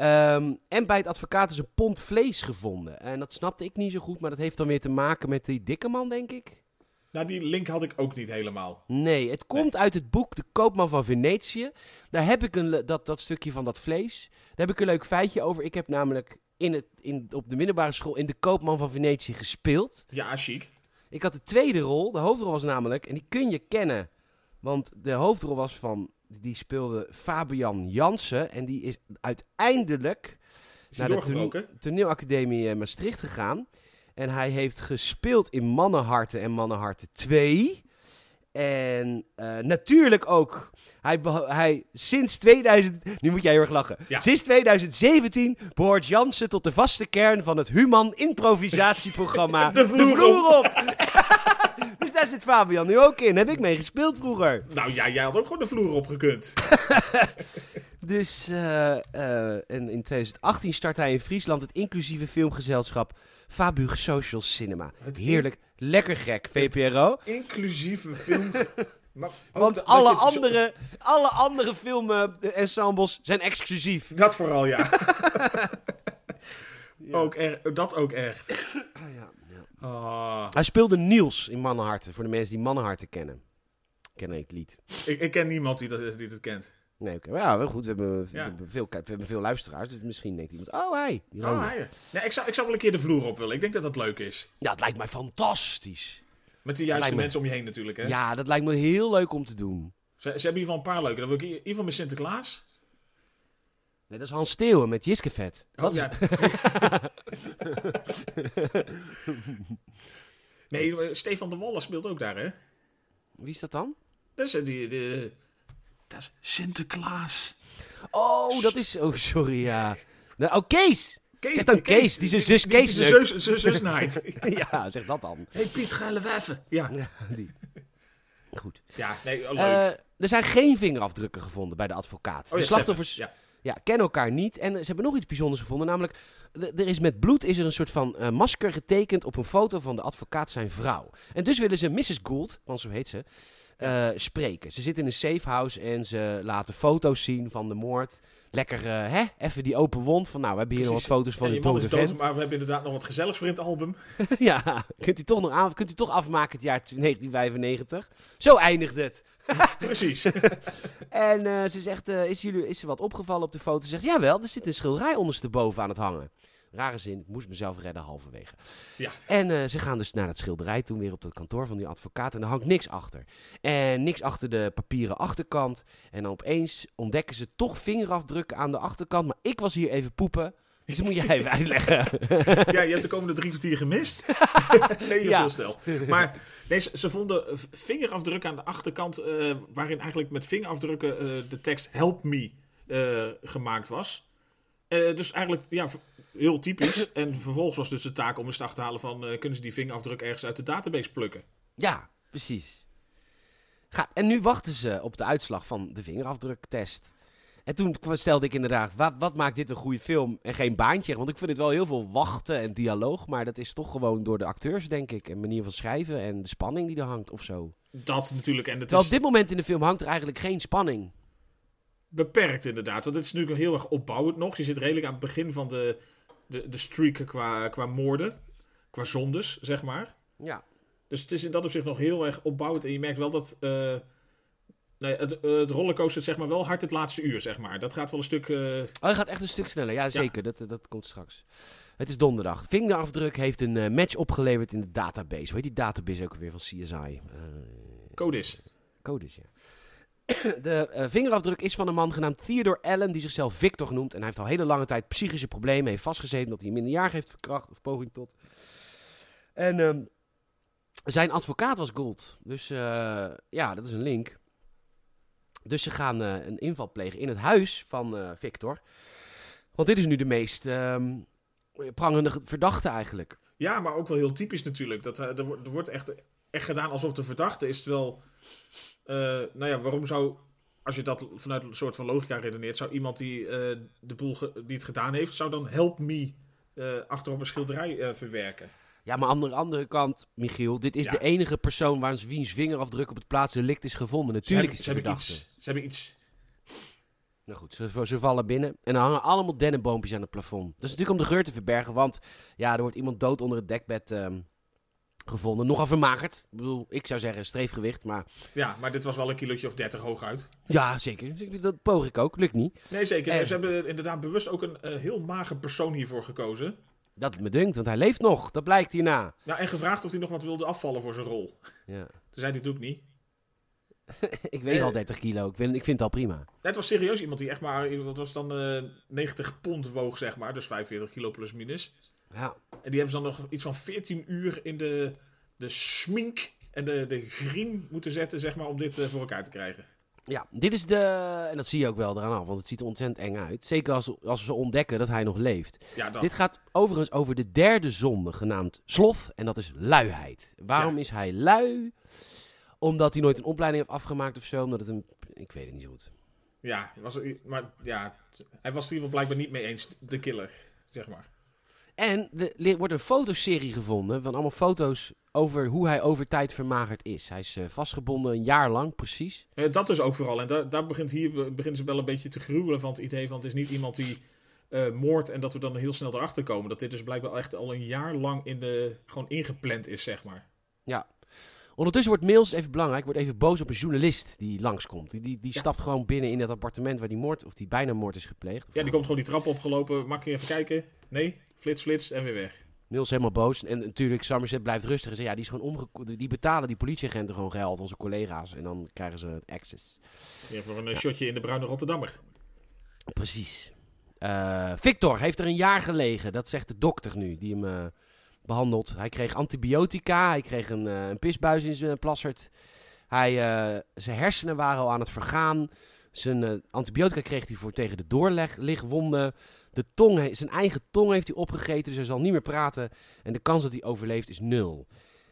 Ehm, en bij het advocaat is een pond vlees gevonden. En dat snapte ik niet zo goed, maar dat heeft dan weer te maken met die dikke man, denk ik. Nou, die link had ik ook niet helemaal. Nee, het komt uit het boek De Koopman van Venetië. Daar heb ik een, dat, dat stukje van dat vlees. Daar heb ik een leuk feitje over. Ik heb namelijk in het, in, op de middelbare school in De Koopman van Venetië gespeeld. Ja, chic. Ik had de tweede rol. De hoofdrol was namelijk, en die kun je kennen. Want de hoofdrol was van, die speelde Fabian Jansen. En die is uiteindelijk Is naar de toneelacademie eh, Maastricht gegaan. En hij heeft gespeeld in Mannenharten en Mannenharten 2. En eh, natuurlijk ook, hij, hij sinds 2000, nu moet jij heel erg lachen. Ja. Sinds 2017 behoort Jansen tot de vaste kern van het Human improvisatieprogramma De vloer op. dus daar zit Fabian nu ook in. Heb ik mee gespeeld vroeger. Nou ja, jij had ook gewoon de vloer opgekund. Dus eh, eh, en in 2018 start hij in Friesland het inclusieve filmgezelschap Fabug Social Cinema. Het Heerlijk, lekker gek, VPRO. Inclusieve film. Maar Want alle zo- andere, alle andere filmensembles zijn exclusief. Dat vooral, ja. Ook er, dat ook echt. Ah. Hij speelde Niels in Mannenharten, voor de mensen die Mannenharten kennen. Ken ik het lied. Ik, ik ken niemand die dat, die dat kent. Nee, oké. Maar ja, wel goed. We hebben, we, Ja. hebben veel, we hebben veel luisteraars, dus misschien denkt iemand, oh hij, die Oh, hij. Nee, ik, zou, ik zou wel een keer de vloer op willen. Ik denk dat dat leuk is. Ja, het lijkt mij fantastisch. Met de juiste me- mensen om je heen natuurlijk. Hè? Ja, dat lijkt me heel leuk om te doen. Ze, ze hebben in ieder geval een paar leuke. Dan wil ik in ieder geval met Sinterklaas. Nee, dat is Hans Steeuwen met Jiskevet. Oh, Wat is- ja. nee, Stefan de Walle speelt ook daar, hè? Wie is dat dan? Dat is, eh, die, die, dat is Sinterklaas. Oh, dat is... Oh, sorry, ja. Nou, oh, Kees! Kees, Zeg dan Kees, die zijn zus Kees Die zus, zus, zus naait. ja, zeg dat dan. hey Piet, ga even. Ja, Ja, die. Goed. ja nee, oh, leuk. Eh, er zijn geen vingerafdrukken gevonden bij de advocaat. oh, ja, de slachtoffers Seven, ja, kennen elkaar niet. En ze hebben nog iets bijzonders gevonden. Namelijk, er is met bloed is er een soort van eh, masker getekend op een foto van de advocaat zijn vrouw. En dus willen ze Mrs. Gould, want zo heet ze, eh, spreken. Ze zit in een safe house en ze laten foto's zien van de moord. Lekker, eh, hè? Even die open wond. Van nou, we hebben hier nog wat foto's van Ja, die dood, vent. maar we hebben inderdaad nog wat gezelligs voor in het album. ja, kunt u toch nog aan, kunt u toch afmaken het jaar 1995? Zo eindigt het. Precies. En eh, ze zegt, eh, is, jullie, is er wat opgevallen op de foto? Ze zegt, jawel, er zit een schilderij ondersteboven aan het hangen. Rare zin, ik moest mezelf redden halverwege. Ja. En eh, ze gaan dus naar dat schilderij toen weer op dat kantoor van die advocaat. En er hangt niks achter. En niks achter de papieren achterkant. En dan opeens ontdekken ze toch vingerafdrukken aan de achterkant. Maar ik was hier even poepen. Dus moet jij even uitleggen. ja, je hebt de komende drie kwartier gemist. nee, Ja. heel snel. Maar nee, ze, ze vonden vingerafdrukken aan de achterkant, eh, waarin eigenlijk met vingerafdrukken eh, de tekst Help Me gemaakt was. Dus eigenlijk, ja, heel typisch. En vervolgens was dus de taak om eens te achterhalen van, eh, kunnen ze die vingerafdruk ergens uit de database plukken? ja, precies. Ga, en nu wachten ze op de uitslag van de vingerafdruktest. En toen stelde ik inderdaad, wat, wat maakt dit een goede film en geen baantje? Want ik vind het wel heel veel wachten en dialoog, maar dat is toch gewoon door de acteurs, denk ik. En manier van schrijven en de spanning die er hangt of zo. Dat natuurlijk, en Terwijl is op dit moment in de film hangt er eigenlijk geen spanning. beperkt inderdaad. Want het is natuurlijk heel erg opbouwend nog. Je zit redelijk aan het begin van de, de, de streak qua, qua moorden, qua zondes, zeg maar. Ja. Dus het is in dat opzicht nog heel erg opbouwend. En je merkt wel dat eh, nee, het, eh, het rollercoaster zeg maar wel hard het laatste uur, zeg maar. Dat gaat wel een stuk... eh, Oh, hij gaat echt een stuk sneller. Ja, zeker. Dat, dat komt straks. Het is donderdag. Vingerafdruk heeft een match opgeleverd in de database. Hoe heet die database ook weer van CSI? Eh, Codis. Codes, ja. De eh, vingerafdruk is van een man genaamd Theodore Allen, die zichzelf Victor noemt. En hij heeft al hele lange tijd psychische problemen. Heeft vastgezeten dat hij een minderjarige heeft verkracht of poging tot. En ehm, zijn advocaat was Gold. Dus eh, ja, dat is een link. Dus ze gaan eh, een inval plegen in het huis van Victor. Want dit is nu de meest ehm, prangende verdachte eigenlijk. Ja, maar ook wel heel typisch natuurlijk. Dat, er, er wordt echt, echt gedaan alsof de verdachte is. Terwijl, eh, nou ja, waarom zou als je dat vanuit een soort van logica redeneert, zou iemand die, eh, de boel die het gedaan heeft, zou dan help me eh achterop een schilderij verwerken. Ja, maar aan de andere kant, Michiel, dit is Ja. de enige persoon waar wiens vingerafdruk op het plaatsdelict is gevonden. Natuurlijk is ze hebben, verdachte. iets, ze hebben iets. Nou goed, ze, ze vallen binnen en er hangen allemaal dennenboompjes aan het plafond. Dat is natuurlijk om de geur te verbergen, want ja, er wordt iemand dood onder het dekbed ehm, gevonden. Nogal vermagerd. Ik bedoel, ik zou zeggen streefgewicht, maar Ja, maar dit was wel een kilootje of 30 hooguit. ja, zeker. Dat poog ik ook, lukt niet. Nee, zeker. En- Ze hebben inderdaad bewust ook een eh, heel mager persoon hiervoor gekozen. Dat het me dunkt, want hij leeft nog. Dat blijkt hierna. Ja, en gevraagd of hij nog wat wilde afvallen voor zijn rol. Ja. Toen zei hij, doe ik niet. ik weeg Eh. al 30 kilo. Ik vind, ik vind het al prima. Het was serieus iemand die echt maar, wat was dan, eh 90 pond woog, zeg maar. Dus 45 kilo plus minus. Ja. En die hebben ze dan nog iets van 14 uur in de, de smink en de, de green moeten zetten, zeg maar, om dit eh, voor elkaar te krijgen. Ja, dit is de. En dat zie je ook wel eraan af, want het ziet er ontzettend eng uit. Zeker als, als we ontdekken dat hij nog leeft. Ja, dat. Dit gaat overigens over de derde zonde, genaamd sloth. En dat is luiheid. Waarom is hij lui? Omdat hij nooit een opleiding heeft afgemaakt of zo. Omdat het een. Ik weet het niet zo goed. Ja, was er, maar ja, hij was het in ieder geval blijkbaar niet mee eens, de killer, zeg maar. En er wordt een fotoserie gevonden van allemaal foto's over hoe hij over tijd vermagerd is. Hij is eh, vastgebonden een jaar lang, precies. Dat dus ook vooral. En daar, daar begint hier beginnen ze wel een beetje te gruwelen van het idee van het is niet iemand die eh, moordt en dat we dan heel snel erachter komen. Dat dit dus blijkbaar echt al een jaar lang in de, gewoon ingepland is, zeg maar. Ondertussen wordt Mills, even belangrijk, wordt even boos op een journalist die langskomt. Die, die, die Ja. stapt gewoon binnen in dat appartement waar die moord, of die bijna moord is gepleegd. Ja, die komt gewoon die trap opgelopen. Mag je even kijken? Nee, flits, flits en weer weg. Mills helemaal boos. En natuurlijk, Somerset blijft rustig en zegt, ja, die, is gewoon omge die betalen die politieagenten gewoon geld, onze collega's. En dan krijgen ze access. Voor een eh, shotje in de bruine Rotterdammer. Precies. Eh, Victor heeft er een jaar gelegen. Dat zegt de dokter nu, die hem eh, behandelt. Hij kreeg antibiotica. Hij kreeg een, een pisbuis in zijn plassert. Hij, zijn hersenen waren al aan het vergaan. Zijn antibiotica kreeg hij voor tegen de doorligwonden. De tong, zijn eigen tong heeft hij opgegeten, dus hij zal niet meer praten. En de kans dat hij overleeft is nul.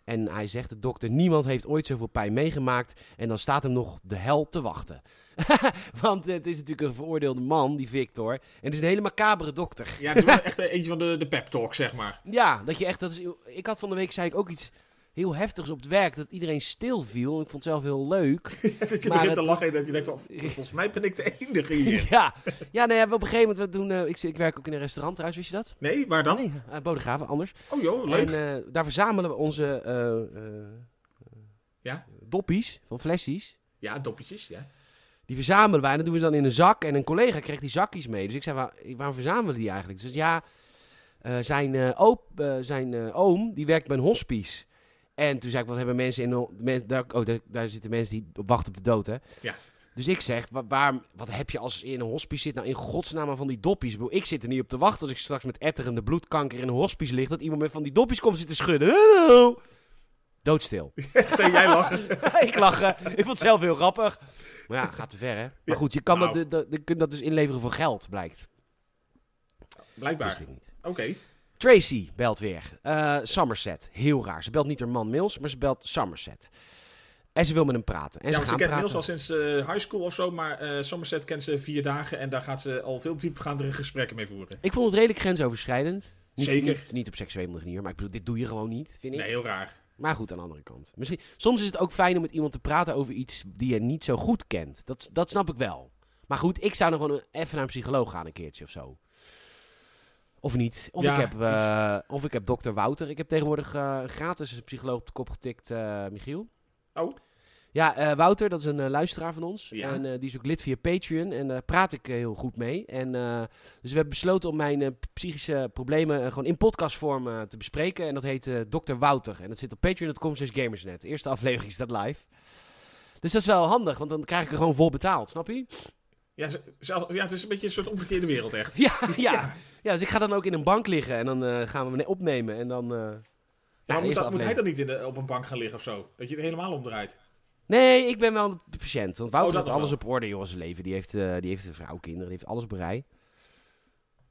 En hij zegt, de dokter, niemand heeft ooit zoveel pijn meegemaakt. En dan staat hem nog de hel te wachten. Want het is natuurlijk een veroordeelde man, die Victor. En het is een hele macabere dokter. Ja, het is wel echt eentje van de, de pep talk, zeg maar. Ja, dat je echt. Dat is, ik had van de week zei ik ook iets heel heftigs op het werk. Dat iedereen stil viel. Ik vond het zelf heel leuk. dat je Maar begint te het- lachen en dat je denkt van, volgens mij ben ik de enige hier. ja, ja nee, op een gegeven moment. We doen, eh, ik, ik werk ook in een restaurant trouwens, wist je dat? Nee, waar dan? Nee, uh, Bodegraven, anders. Oh joh, leuk. En eh, daar verzamelen we onze eh, eh, Ja? doppies van flesjes. Ja, doppetjes, ja. Die verzamelen wij en dat doen we dan in een zak. En een collega kreeg die zakjes mee. Dus ik zei, waar, waarom verzamelen die eigenlijk? Dus ja, eh, zijn, eh, oop, eh, zijn eh, oom, die werkt bij een hospice. En toen zei ik, wat hebben mensen in... de- men- daar, oh, daar, daar zitten mensen die wachten op de dood, hè? Ja. Dus ik zeg, wa- waar, wat heb je als je in een hospice zit? Nou, in godsnaam aan van die doppies. Ik, bedoel, ik zit er niet op te wachten als ik straks met etterende bloedkanker in een hospice lig... dat iemand met van die doppies komt zitten schudden. Hallo! Doodstil. En jij lachen. ik lach. eh, Ik vond het zelf heel grappig. Maar ja, gaat te ver, hè? Maar Ja, goed, je kan nou. dat, kunt dat dus inleveren voor geld, blijkt. Blijkbaar. Oké. Tracy belt weer. Eh, Somerset. Heel raar. Ze belt niet haar man Mills, maar ze belt Somerset. En ze wil met hem praten. En Ja, ze want ze gaan kent praten. Niels al sinds eh, high school of zo, maar eh Somerset kent ze vier dagen en daar gaat ze al veel diepgaandere gesprekken mee voeren. Ik vond het redelijk grensoverschrijdend. Niet, Zeker. Niet, niet op seksuele manier, maar ik bedoel, dit doe je gewoon niet, vind ik. Nee, heel raar. Maar goed, aan de andere kant. Misschien, soms is het ook fijn om met iemand te praten over iets die je niet zo goed kent. Dat, dat snap ik wel. Maar goed, ik zou nog gewoon even naar een psycholoog gaan een keertje of zo. Of niet. Of, Ja, ik, heb, eh, of ik heb dokter Wouter. Ik heb tegenwoordig eh, gratis een psycholoog op de kop getikt, eh, Michiel. Oh. Ja, Wouter, dat is een luisteraar van ons. Ja. En die is ook lid via Patreon. En daar praat ik heel goed mee. En, dus we hebben besloten om mijn psychische problemen gewoon in podcastvorm te bespreken. En dat heet Dr. Wouter. En dat zit op patreon.com slash gamersnet. De eerste aflevering is dat live. Dus dat is wel handig, want dan krijg ik er gewoon vol betaald, snap je? Ja, zelf- ja, het is een beetje een soort omgekeerde wereld echt. Ja, ja. ja, dus ik ga dan ook in een bank liggen en dan eh, gaan we me opnemen. En dan... eh, Ja, ja, maar moet, dat, moet hij dan niet in de, op een bank gaan liggen of zo? Dat je het helemaal omdraait. Nee, ik ben wel de patiënt. Want Wouter Oh, heeft alles wel. op orde, joh, in zijn leven. Die heeft, eh, die heeft een vrouw, kinderen, die heeft alles op rij.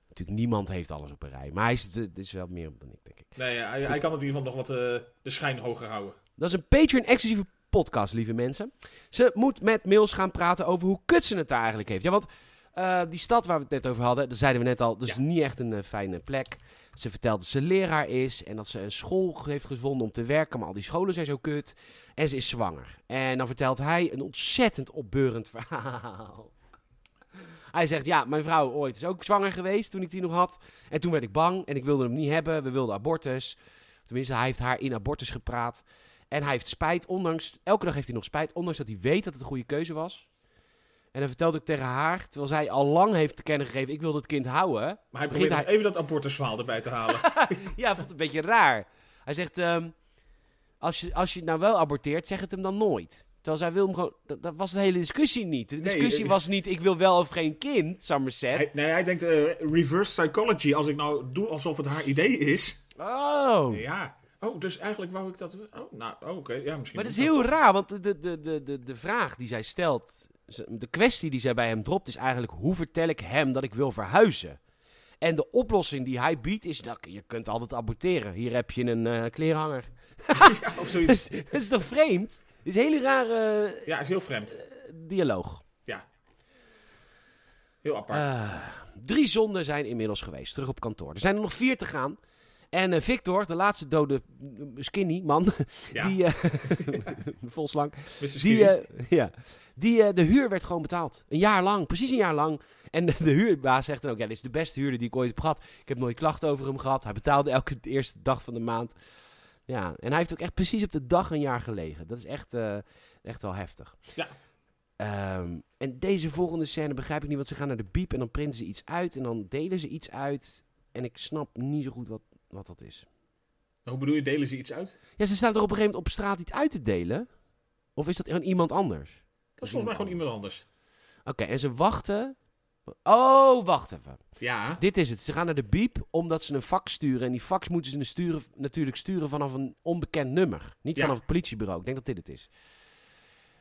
Natuurlijk, niemand heeft alles op een rij. Maar hij is, het is wel meer dan ik, denk ik. Nee, hij, hij kan het in ieder geval nog wat de schijn hoger houden. Dat is een Patreon-exclusieve podcast, lieve mensen. Ze moet met Mills gaan praten over hoe kut ze het daar eigenlijk heeft. Ja, want eh, die stad waar we het net over hadden, dat zeiden we net al, dat is Ja. niet echt een eh, fijne plek. Ze vertelt dat ze leraar is en dat ze een school heeft gevonden om te werken, maar al die scholen zijn zo kut. En ze is zwanger. En dan vertelt hij een ontzettend opbeurend verhaal. Hij zegt, ja, mijn vrouw ooit is ook zwanger geweest toen ik die nog had. En toen werd ik bang en ik wilde hem niet hebben. We wilden abortus. Tenminste, hij heeft haar in abortus gepraat. En hij heeft spijt, ondanks... Elke dag heeft hij nog spijt, ondanks dat hij weet dat het een goede keuze was. En dan vertelde ik tegen haar, terwijl zij al lang heeft te kennen gegeven... ik wil dat kind houden. Maar hij Begint probeert hij- nog even dat abortusverhaal erbij te halen. Ja, vond het een beetje raar. Hij zegt, ehm, als, je, als je nou wel aborteert, zeg het hem dan nooit. Terwijl zij wil hem gewoon... Dat, dat was de hele discussie niet. De discussie eh, was niet, ik wil wel of geen kind, Somerset. hij, nee, hij denkt eh, reverse psychology. Als ik nou doe alsof het haar idee is. Oh. Ja. Oh, dus eigenlijk wou ik dat... Oh, nou, oh, oké. Ja, misschien... Maar dat is heel raar, want de, de, de, de, de, vraag die zij stelt, de kwestie die zij bij hem dropt, is eigenlijk: hoe vertel ik hem dat ik wil verhuizen? En de oplossing die hij biedt is: nou, je kunt altijd aborteren. Hier heb je een eh kleerhanger. Ja, of Dat zoiets. is, dat is toch vreemd? Dat is een hele rare Ja, is heel vreemd. eh, dialoog. Heel apart. Eh, drie zonden zijn inmiddels geweest, terug op kantoor. Er zijn er nog vier te gaan. En eh, Victor, de laatste dode skinny man, ja, die, eh vol slank. Die, eh, ja. die, de huur werd gewoon betaald. Een jaar lang, precies een jaar lang. En de, de huurbaas zegt dan ook, ja, dit is de beste huurder die ik ooit heb gehad. Ik heb nooit klachten over hem gehad. Hij betaalde elke eerste dag van de maand. Ja, en hij heeft ook echt precies op de dag een jaar gelegen. Dat is echt, echt wel heftig. Ja. Ehm, en deze volgende scène begrijp ik niet, want ze gaan naar de biep en dan printen ze iets uit en dan delen ze iets uit. En ik snap niet zo goed wat, wat dat is. Hoe bedoel je, delen ze iets uit? Ja, ze staan er op een gegeven moment op straat iets uit te delen. Of is dat gewoon iemand anders? Dat is volgens mij gewoon iemand anders. Oké, en ze wachten. Oh, wacht even. Ja. Dit is het. Ze gaan naar de biep omdat ze een fax sturen. En die fax moeten ze sturen, natuurlijk sturen vanaf een onbekend nummer. Niet Ja. vanaf het politiebureau. Ik denk dat dit het is.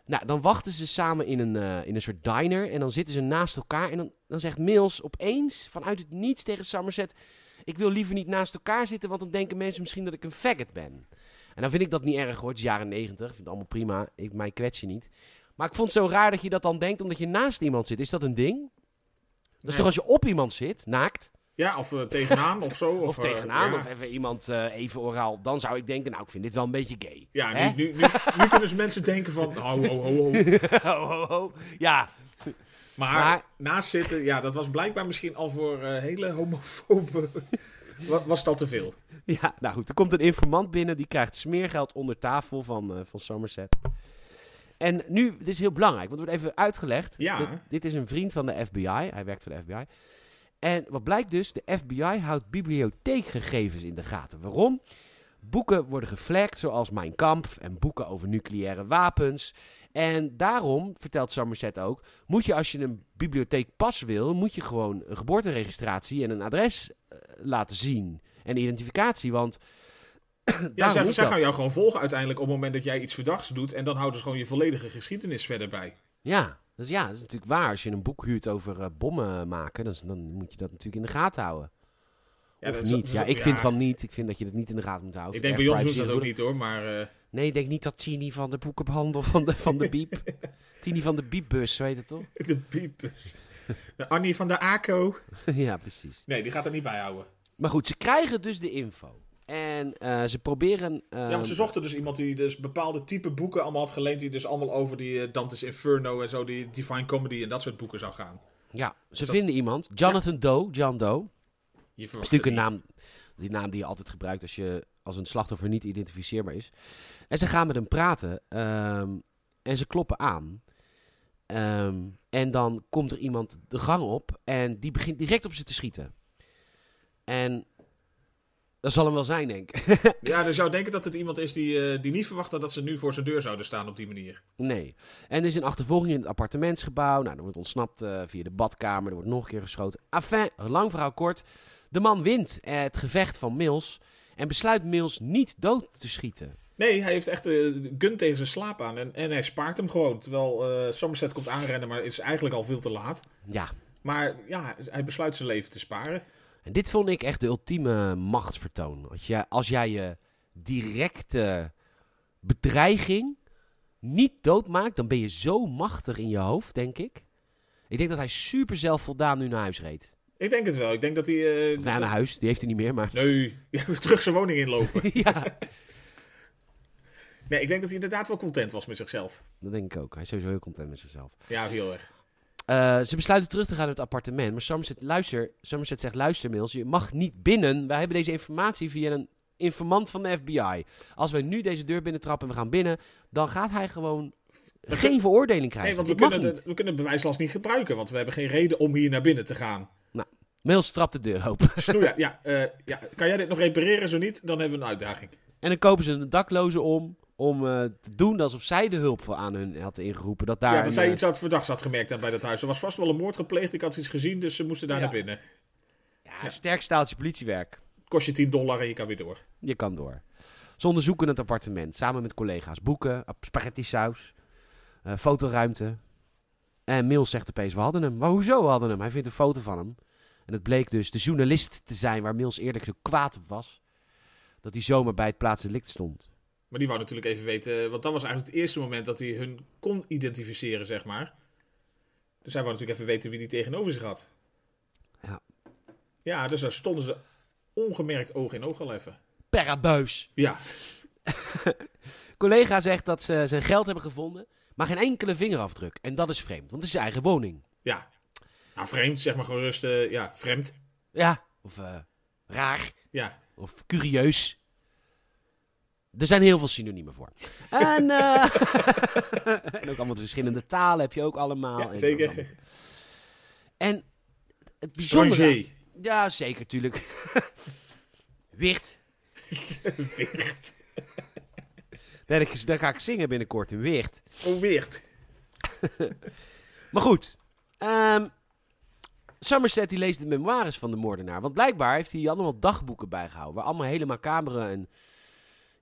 Nou, dan wachten ze samen in een, eh, in een soort diner. En dan zitten ze naast elkaar. En dan, dan zegt Mills opeens vanuit het niets tegen Somerset... Ik wil liever niet naast elkaar zitten, want dan denken mensen misschien dat ik een faggot ben. En dan vind ik dat niet erg hoor. Het is jaren negentig. Ik vind het allemaal prima. Ik, mij kwets je niet. Maar ik vond het zo raar dat je dat dan denkt omdat je naast iemand zit. Is dat een ding? Dat is Nee. toch als je op iemand zit, naakt, Ja, of eh, tegenaan of zo. of, Of, eh, tegenaan, ja. of even iemand eh, even oraal, dan zou ik denken, nou, ik vind dit wel een beetje gay. Ja, nu, nu, nu kunnen dus mensen denken van, ho, ho, ho, ho. ho, ho, ho. Ja, Maar, Maar- naast zitten, ja, dat was blijkbaar misschien al voor eh, hele homofobe... Wa- was het al te veel? ja, nou goed, er komt een informant binnen, die krijgt smeergeld onder tafel van, eh, van Somerset. En nu, dit is heel belangrijk, want er wordt even uitgelegd. Ja. Dat- dit is een vriend van de FBI, hij werkt voor de FBI. En wat blijkt dus, de FBI houdt bibliotheekgegevens in de gaten. Waarom? Boeken worden geflagd, zoals Mein Kampf en boeken over nucleaire wapens. En daarom, vertelt Somerset ook, moet je als je een bibliotheekpas wil, moet je gewoon een geboorteregistratie en een adres eh, laten zien. En identificatie, want Ja, zij, gaan jou gewoon volgen uiteindelijk op het moment dat jij iets verdachts doet. En dan houden ze gewoon je volledige geschiedenis verder bij. Ja, dus ja, dat is natuurlijk waar. Als je een boek huurt over eh, bommen maken, dan, dan moet je dat natuurlijk in de gaten houden. Ja, of niet. is- ja, ik vind van niet. Ik vind dat je het niet in de gaten moet houden. Ik denk bij ons doen ze dat ook niet hoor, maar... eh, Nee, ik denk niet dat Tini van de boekenhandel van de, van de Biep. Tini van de Biepbus, weet het toch? de. De Annie van de ACO. ja, precies. Nee, die gaat er niet bij houden. Maar goed, ze krijgen dus de info. En eh, ze proberen... Ja, want ze zochten dus iemand die dus bepaalde type boeken allemaal had geleend. Die dus allemaal over die eh, Dante's Inferno en zo, die Divine Comedy en dat soort boeken zou gaan. Ja, ze dat- vinden iemand. Jonathan Doe, John Doe. Je Dat verwacht is natuurlijk een naam, die naam die je altijd gebruikt als, je, als een slachtoffer niet identificeerbaar is. En ze gaan met hem praten ehm, en ze kloppen aan. Ehm, en dan komt er iemand de gang op en die begint direct op ze te schieten. En dat zal hem wel zijn, denk ik. Ja, dus zou denken dat het iemand is die, eh, die niet verwacht had dat ze nu voor zijn deur zouden staan op die manier. nee. En er is een achtervolging in het appartementsgebouw. Nou, er wordt ontsnapt eh, via de badkamer. Er wordt nog een keer geschoten. Enfin, lang verhaal kort. De man wint eh, het gevecht van Mills en besluit Mills niet dood te schieten. Nee, hij heeft echt eh, de gun tegen zijn slaap aan en, en hij spaart hem gewoon. Terwijl eh, Somerset komt aanrennen, maar is eigenlijk al veel te laat. Ja, Maar ja, hij besluit zijn leven te sparen. En dit vond ik echt de ultieme machtsvertoon. Als jij, als jij je directe bedreiging niet doodmaakt, dan ben je zo machtig in je hoofd, denk ik. Ik denk dat hij super zelfvoldaan nu naar huis reed. Ik denk het wel. Ik denk dat hij... nou, naar huis, die heeft hij niet meer, maar... Nee, terug zijn woning inlopen. ja, Nee, ik denk dat hij inderdaad wel content was met zichzelf. dat denk ik ook. Hij is sowieso heel content met zichzelf. Ja, heel erg. Eh, ze besluiten terug te gaan naar het appartement. Maar Somerset, luister, Somerset zegt, luister Mills, je mag niet binnen. Wij hebben deze informatie via een informant van de FBI. Als wij nu deze deur binnentrappen en we gaan binnen, dan gaat hij gewoon geen veroordeling krijgen. Nee, want we kunnen, de, we kunnen bewijslast niet gebruiken, want we hebben geen reden om hier naar binnen te gaan. Mills trapt de deur open. Ja, eh, ja, kan jij dit nog repareren? Zo niet, dan hebben we een uitdaging. en dan kopen ze een dakloze om, om eh, te doen alsof zij de hulp voor aan hun had ingeroepen. Dat daar ja, dat een, zij eh, iets had verdachts had gemerkt aan bij dat huis. Er was vast wel een moord gepleegd, ik had iets gezien, dus ze moesten daar Ja. naar binnen. ja, een sterk staaltje politiewerk. Kost je 10 dollar en je kan weer door. Je kan door. Ze onderzoeken het appartement samen met collega's. Boeken, spaghetti saus, eh, fotoruimte. En Mills zegt opeens, we hadden hem. Maar hoezo hadden hem? Hij vindt een foto van hem. En het bleek dus de journalist te zijn waar Mills eerlijk zo kwaad op was. Dat hij zomaar bij het plaatsdelict stond. Maar die wou natuurlijk even weten, want dat was eigenlijk het eerste moment dat hij hun kon identificeren, zeg maar. Dus hij wou natuurlijk even weten wie die tegenover zich had. Ja. Ja, dus daar stonden ze ongemerkt oog in oog al even. Perrabuis. Ja, Collega zegt dat ze zijn geld hebben gevonden, maar geen enkele vingerafdruk. En dat is vreemd, want het is zijn eigen woning. ja. Nou, vreemd, zeg maar gerust, eh, ja, vreemd. Ja, of eh, raar. Ja, Of curieus. Er zijn heel veel synoniemen voor. En, eh, en ook allemaal de verschillende talen heb je ook allemaal. ja En zeker. allemaal. En het bijzondere... Ja, zeker, tuurlijk. Wicht. Weert. Nee, daar ga ik zingen binnenkort, een wicht. Oh, weert. Maar goed. ehm, Somerset die leest de memoires van de moordenaar. Want blijkbaar heeft hij allemaal dagboeken bijgehouden. Waar allemaal hele macabere en...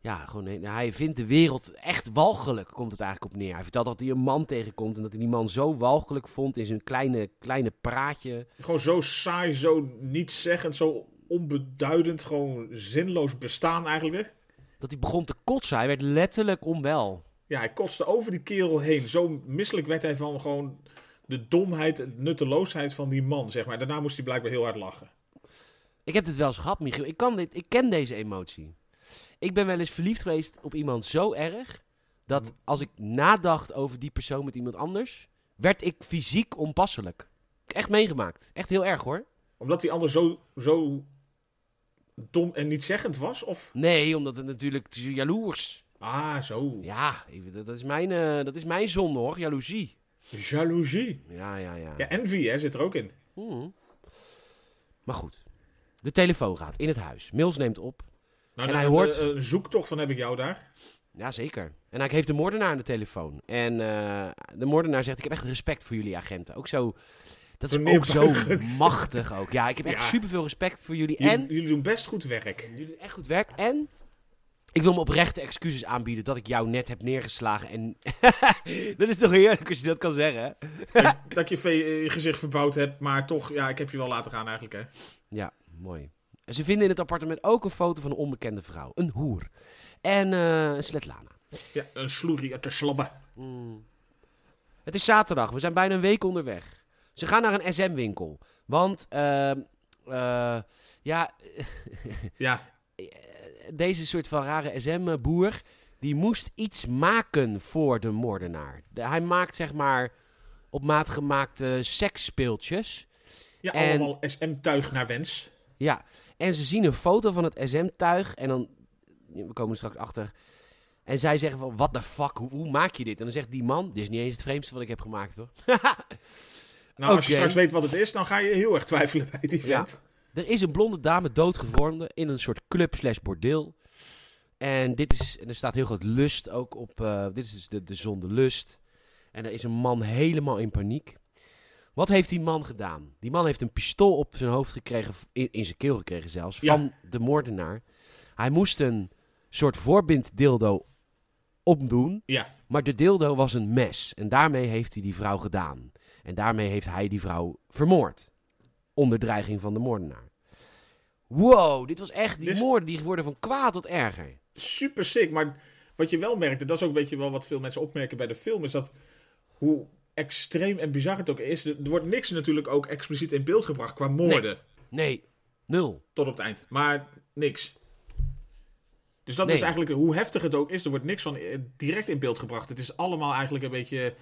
Ja, gewoon, hij vindt de wereld echt walgelijk, komt het eigenlijk op neer. Hij vertelt dat hij een man tegenkomt en dat hij die man zo walgelijk vond in zijn kleine, kleine praatje. Gewoon zo saai, zo nietszeggend, zo onbeduidend, gewoon zinloos bestaan eigenlijk. Dat hij begon te kotsen. Hij werd letterlijk onwel. Ja, hij kotste over die kerel heen. Zo misselijk werd hij van gewoon de domheid, de nutteloosheid van die man, zeg maar. Daarna moest hij blijkbaar heel hard lachen. Ik heb dit wel eens gehad, Michiel. Ik, kan dit, ik ken deze emotie. Ik ben wel eens verliefd geweest op iemand zo erg... dat als ik nadacht over die persoon met iemand anders... werd ik fysiek onpasselijk. Echt meegemaakt. Echt heel erg, hoor. Omdat die ander zo, zo dom en nietszeggend was? Of? Nee, omdat het natuurlijk het is jaloers. Ah, zo. Ja, dat, is mijn, eh, dat is mijn zonde, hoor. Jaloezie. Jaloezie. Ja, ja, ja. Ja, envy hè, zit er ook in. Mhm. Maar goed. De telefoon gaat in het huis. Mills neemt op. Nou, En hij hoort- Een, een zoektocht van heb ik jou daar. Ja, zeker. En hij heeft de moordenaar aan de telefoon. En eh, de moordenaar zegt, ik heb echt respect voor jullie agenten. Ook zo... Dat is ook zo machtig ook. Ja, ik heb echt Ja. superveel respect voor jullie. Jullie, En jullie doen best goed werk. jullie doen echt goed werk. En ik wil me oprechte excuses aanbieden dat ik jou net heb neergeslagen. En dat is toch heerlijk als je dat kan zeggen. dat, je ve- je gezicht verbouwd hebt, maar toch, ja, ik heb je wel laten gaan eigenlijk, hè. Ja, mooi. En ze vinden in het appartement ook een foto van een onbekende vrouw. Een hoer. En eh, een Svetlana. Ja, een sloerie uit de slabben. Mm. Het is zaterdag. We zijn bijna een week onderweg. Ze gaan naar een SM-winkel. Want, ehm, eh, ja, Ja, deze soort van rare SM-boer... die moest iets maken voor de moordenaar. De- hij maakt, zeg maar, op maat gemaakte seksspeeltjes. ja En- allemaal SM-tuig naar wens. Ja, en ze zien een foto van het SM-tuig en dan, we komen er straks achter, en zij zeggen van, what the fuck, hoe, hoe maak je dit? En dan zegt die man, dit is niet eens het vreemdste wat ik heb gemaakt hoor. Nou, als je straks weet wat het is, dan ga je heel erg twijfelen bij die Ja. Er is een blonde dame doodgevonden in een soort club slash bordeel. En dit is, en er staat heel groot lust ook op, eh, dit is dus de, de zonde lust. En er is een man helemaal in paniek. Wat heeft die man gedaan? Die man heeft een pistool op zijn hoofd gekregen, in, in zijn keel gekregen zelfs, Ja. van de moordenaar. Hij moest een soort voorbinddildo opdoen, Ja, maar de dildo was een mes. En daarmee heeft hij die vrouw gedaan. En daarmee heeft hij die vrouw vermoord. Onder dreiging van de moordenaar. Wow, dit was echt... Die moorden die worden van kwaad tot erger. super sick. Maar wat je wel merkt, en dat is ook een beetje wel wat veel mensen opmerken bij de film, is dat hoe extreem en bizar het ook is. Er wordt niks natuurlijk ook expliciet in beeld gebracht qua moorden. Nee, nul. Tot op het eind. Maar niks. Dus dat Nee. is eigenlijk hoe heftig het ook is. Er wordt niks van eh, direct in beeld gebracht. Het is allemaal eigenlijk een beetje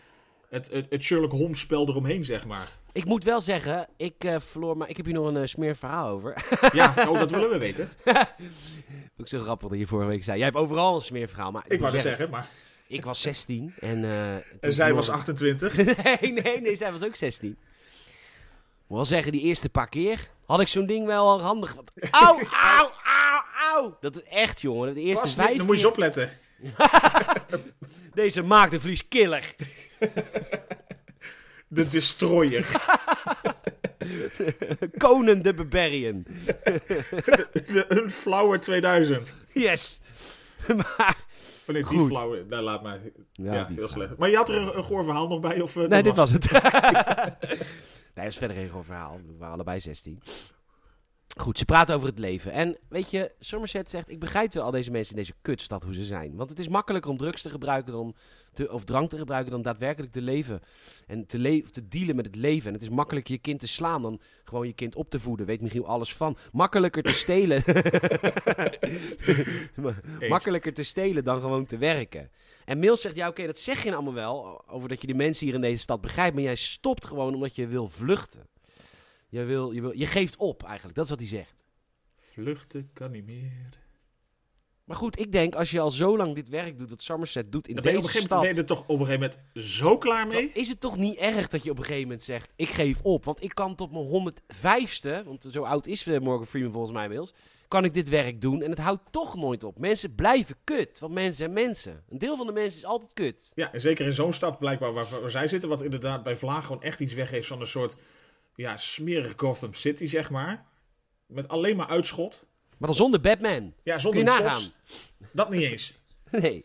het, het, het Sherlock Holmes spel eromheen, zeg maar. Ik moet wel zeggen, ik eh, verloor, maar ik heb hier nog een eh, smeer verhaal over. Ja, oh, dat willen we weten. Ook zo grappig dat je vorige week zei. Jij hebt overal een smeerverhaal. Maar Ik wou het zeggen, maar... Ik was 16 en... eh, En zij was verloor- 28. nee, nee, nee, zij was ook 16. Ik moet wel zeggen, die eerste paar keer had ik zo'n ding wel handig. Want, au, au, au, au. Dat is echt, jongen. De eerste niet, vijf dan moet je eens opletten. Deze maagdenvlies killer. De Destroyer. Conan de Barbarian. de Unflower 2000. Yes. maar... Oh nee, die Goed. flauwe. Nou, laat maar. Ja, heel slecht. Maar je had er een, een goor verhaal nog bij? Of, eh, Nee, dit was het. nee, dat is verder geen gewoon verhaal. We waren allebei 16. Goed, ze praten over het leven. En weet je, Somerset zegt: Ik begrijp wel al deze mensen in deze kutstad hoe ze zijn. Want het is makkelijker om drugs te gebruiken dan. Te, of drank te gebruiken dan daadwerkelijk te leven. En te, le te dealen met het leven. En het is makkelijker je kind te slaan dan gewoon je kind op te voeden. Weet Michiel alles van. Makkelijker te stelen. Makkelijker te stelen dan gewoon te werken. En Mills zegt, ja oké, dat zeg je allemaal wel, over dat je de mensen hier in deze stad begrijpt, maar jij stopt gewoon omdat je wil vluchten. Je, wil, je, wil, je geeft op eigenlijk, dat is wat hij zegt. Vluchten kan niet meer. Maar goed, ik denk, als je al zo lang dit werk doet, wat Somerset doet in Dan ben je op deze een gegeven moment stad, ben je er toch op een gegeven moment zo klaar mee. is het toch niet erg dat je op een gegeven moment zegt, ik geef op. Want ik kan tot mijn 105ste, want zo oud is eh, Morgan Freeman volgens mij inmiddels, kan ik dit werk doen en het houdt toch nooit op. Mensen blijven kut, want mensen zijn mensen. Een deel van de mensen is altijd kut. Ja, en zeker in zo'n stad blijkbaar waar, waar zij zitten, wat inderdaad bij Vlaag gewoon echt iets weggeeft van een soort ja, smerig Gotham City, zeg maar. Met alleen maar uitschot. Maar dan zonder Batman. Ja, Kun zonder je nagaan? Dat niet eens. Nee.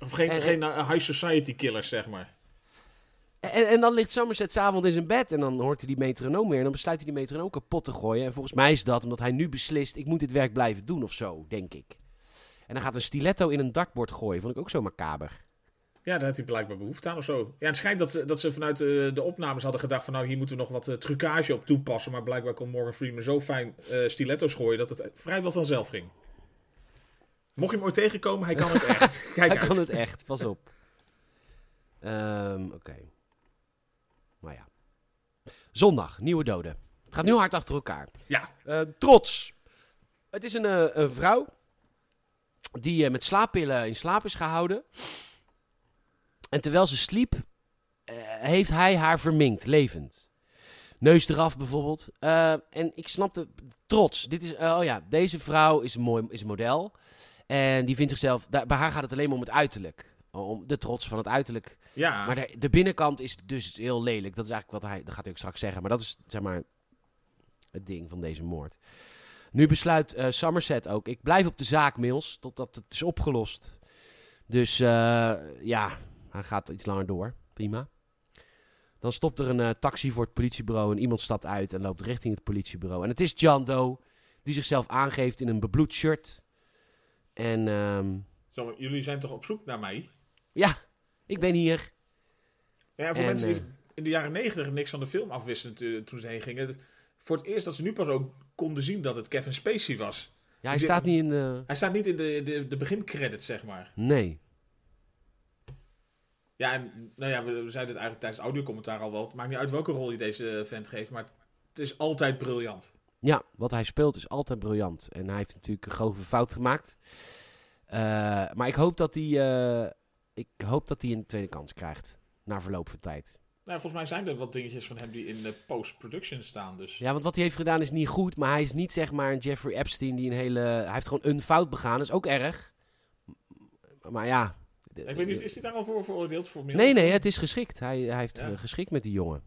Of geen, En- geen eh, high society killers, zeg maar. En, en dan ligt Somerset s'avonds in zijn bed en dan hoort hij die metronoom weer. En dan besluit hij die metronoom kapot te gooien. En volgens mij is dat omdat hij nu beslist, ik moet dit werk blijven doen of zo, denk ik. En dan gaat een stiletto in een dakbord gooien. Vond ik ook zo macaber. Ja, daar had hij blijkbaar behoefte aan of zo. Ja, het schijnt dat, dat ze vanuit de, de opnames hadden gedacht van nou, hier moeten we nog wat eh, trucage op toepassen. Maar blijkbaar kon Morgan Freeman zo fijn eh, stiletto's gooien dat het vrijwel vanzelf ging. Mocht je hem ooit tegenkomen, hij kan het echt. Kijk hij uit. kan het echt, pas op. Ehm, Oké. Maar ja. Zondag, nieuwe doden. Het gaat nu hard achter elkaar. Ja, Eh, trots. Het is een, eh, een vrouw die eh, met slaappillen in slaap is gehouden. En terwijl ze sliep, eh, heeft hij haar verminkt, levend. Neus eraf bijvoorbeeld. Eh, en ik snapte, trots. Dit is, eh, oh ja, deze vrouw is een mooi is een model. En die vindt zichzelf, daar- bij haar gaat het alleen maar om het uiterlijk. Om de trots van het uiterlijk. ja. Maar de, de binnenkant is dus heel lelijk. Dat is eigenlijk wat hij, dat gaat hij ook straks zeggen. Maar dat is zeg maar het ding van deze moord. Nu besluit Somerset ook, ik blijf op de zaak, Mills, totdat het is opgelost. Dus ja, hij gaat iets langer door. Prima. Dan stopt er een eh, taxi voor het politiebureau en iemand stapt uit en loopt richting het politiebureau. En het is John Doe, die zichzelf aangeeft in een bebloed shirt. En ehm, Zo, jullie zijn toch op zoek naar mij? ja, ik ben hier. Ja, voor En, mensen die eh, in de jaren negentig niks van de film afwisten toen ze heen gingen. Voor het eerst dat ze nu pas ook konden zien dat het Kevin Spacey was. Ja, hij staat niet in de... Hij staat niet in de, de, de begincredits, zeg maar. Nee. Ja, en nou ja, we, we zeiden het eigenlijk tijdens het audiocommentaar al wel. Het maakt niet uit welke rol je deze vent geeft, maar het is altijd briljant. Ja, wat hij speelt is altijd briljant. En hij heeft natuurlijk een grove fout gemaakt. Eh, maar ik hoop dat hij, eh, ik hoop dat hij een tweede kans krijgt. Na verloop van tijd. Nou, volgens mij zijn er wat dingetjes van hem die in de post-production staan. Dus Ja, want wat hij heeft gedaan is niet goed. Maar hij is niet zeg maar een Jeffrey Epstein die een hele... Hij heeft gewoon een fout begaan. Dat is ook erg. Maar ja... ik weet niet, is hij daar al voor veroordeeld? Voor Nee, nee, het is geschikt. Hij, hij heeft Ja. eh, geschikt met die jongen.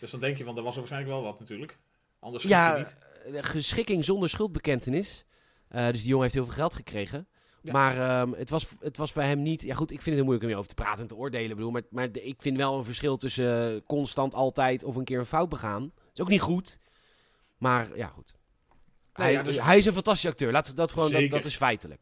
Dus dan denk je van, er was er waarschijnlijk wel wat natuurlijk. Anders Ja, niet. eh, geschikking zonder schuldbekentenis. Eh, dus die jongen heeft heel veel geld gekregen. Ja. Maar ehm, het, was, het was bij hem niet... Ja goed, ik vind het heel moeilijk om over te praten en te oordelen. Bedoel, maar maar de- ik vind wel een verschil tussen constant altijd of een keer een fout begaan. Dat is ook niet goed. Maar ja, goed. Nou hij, ja, dus- hij is een fantastische acteur. Laten we dat gewoon... Dat is feitelijk.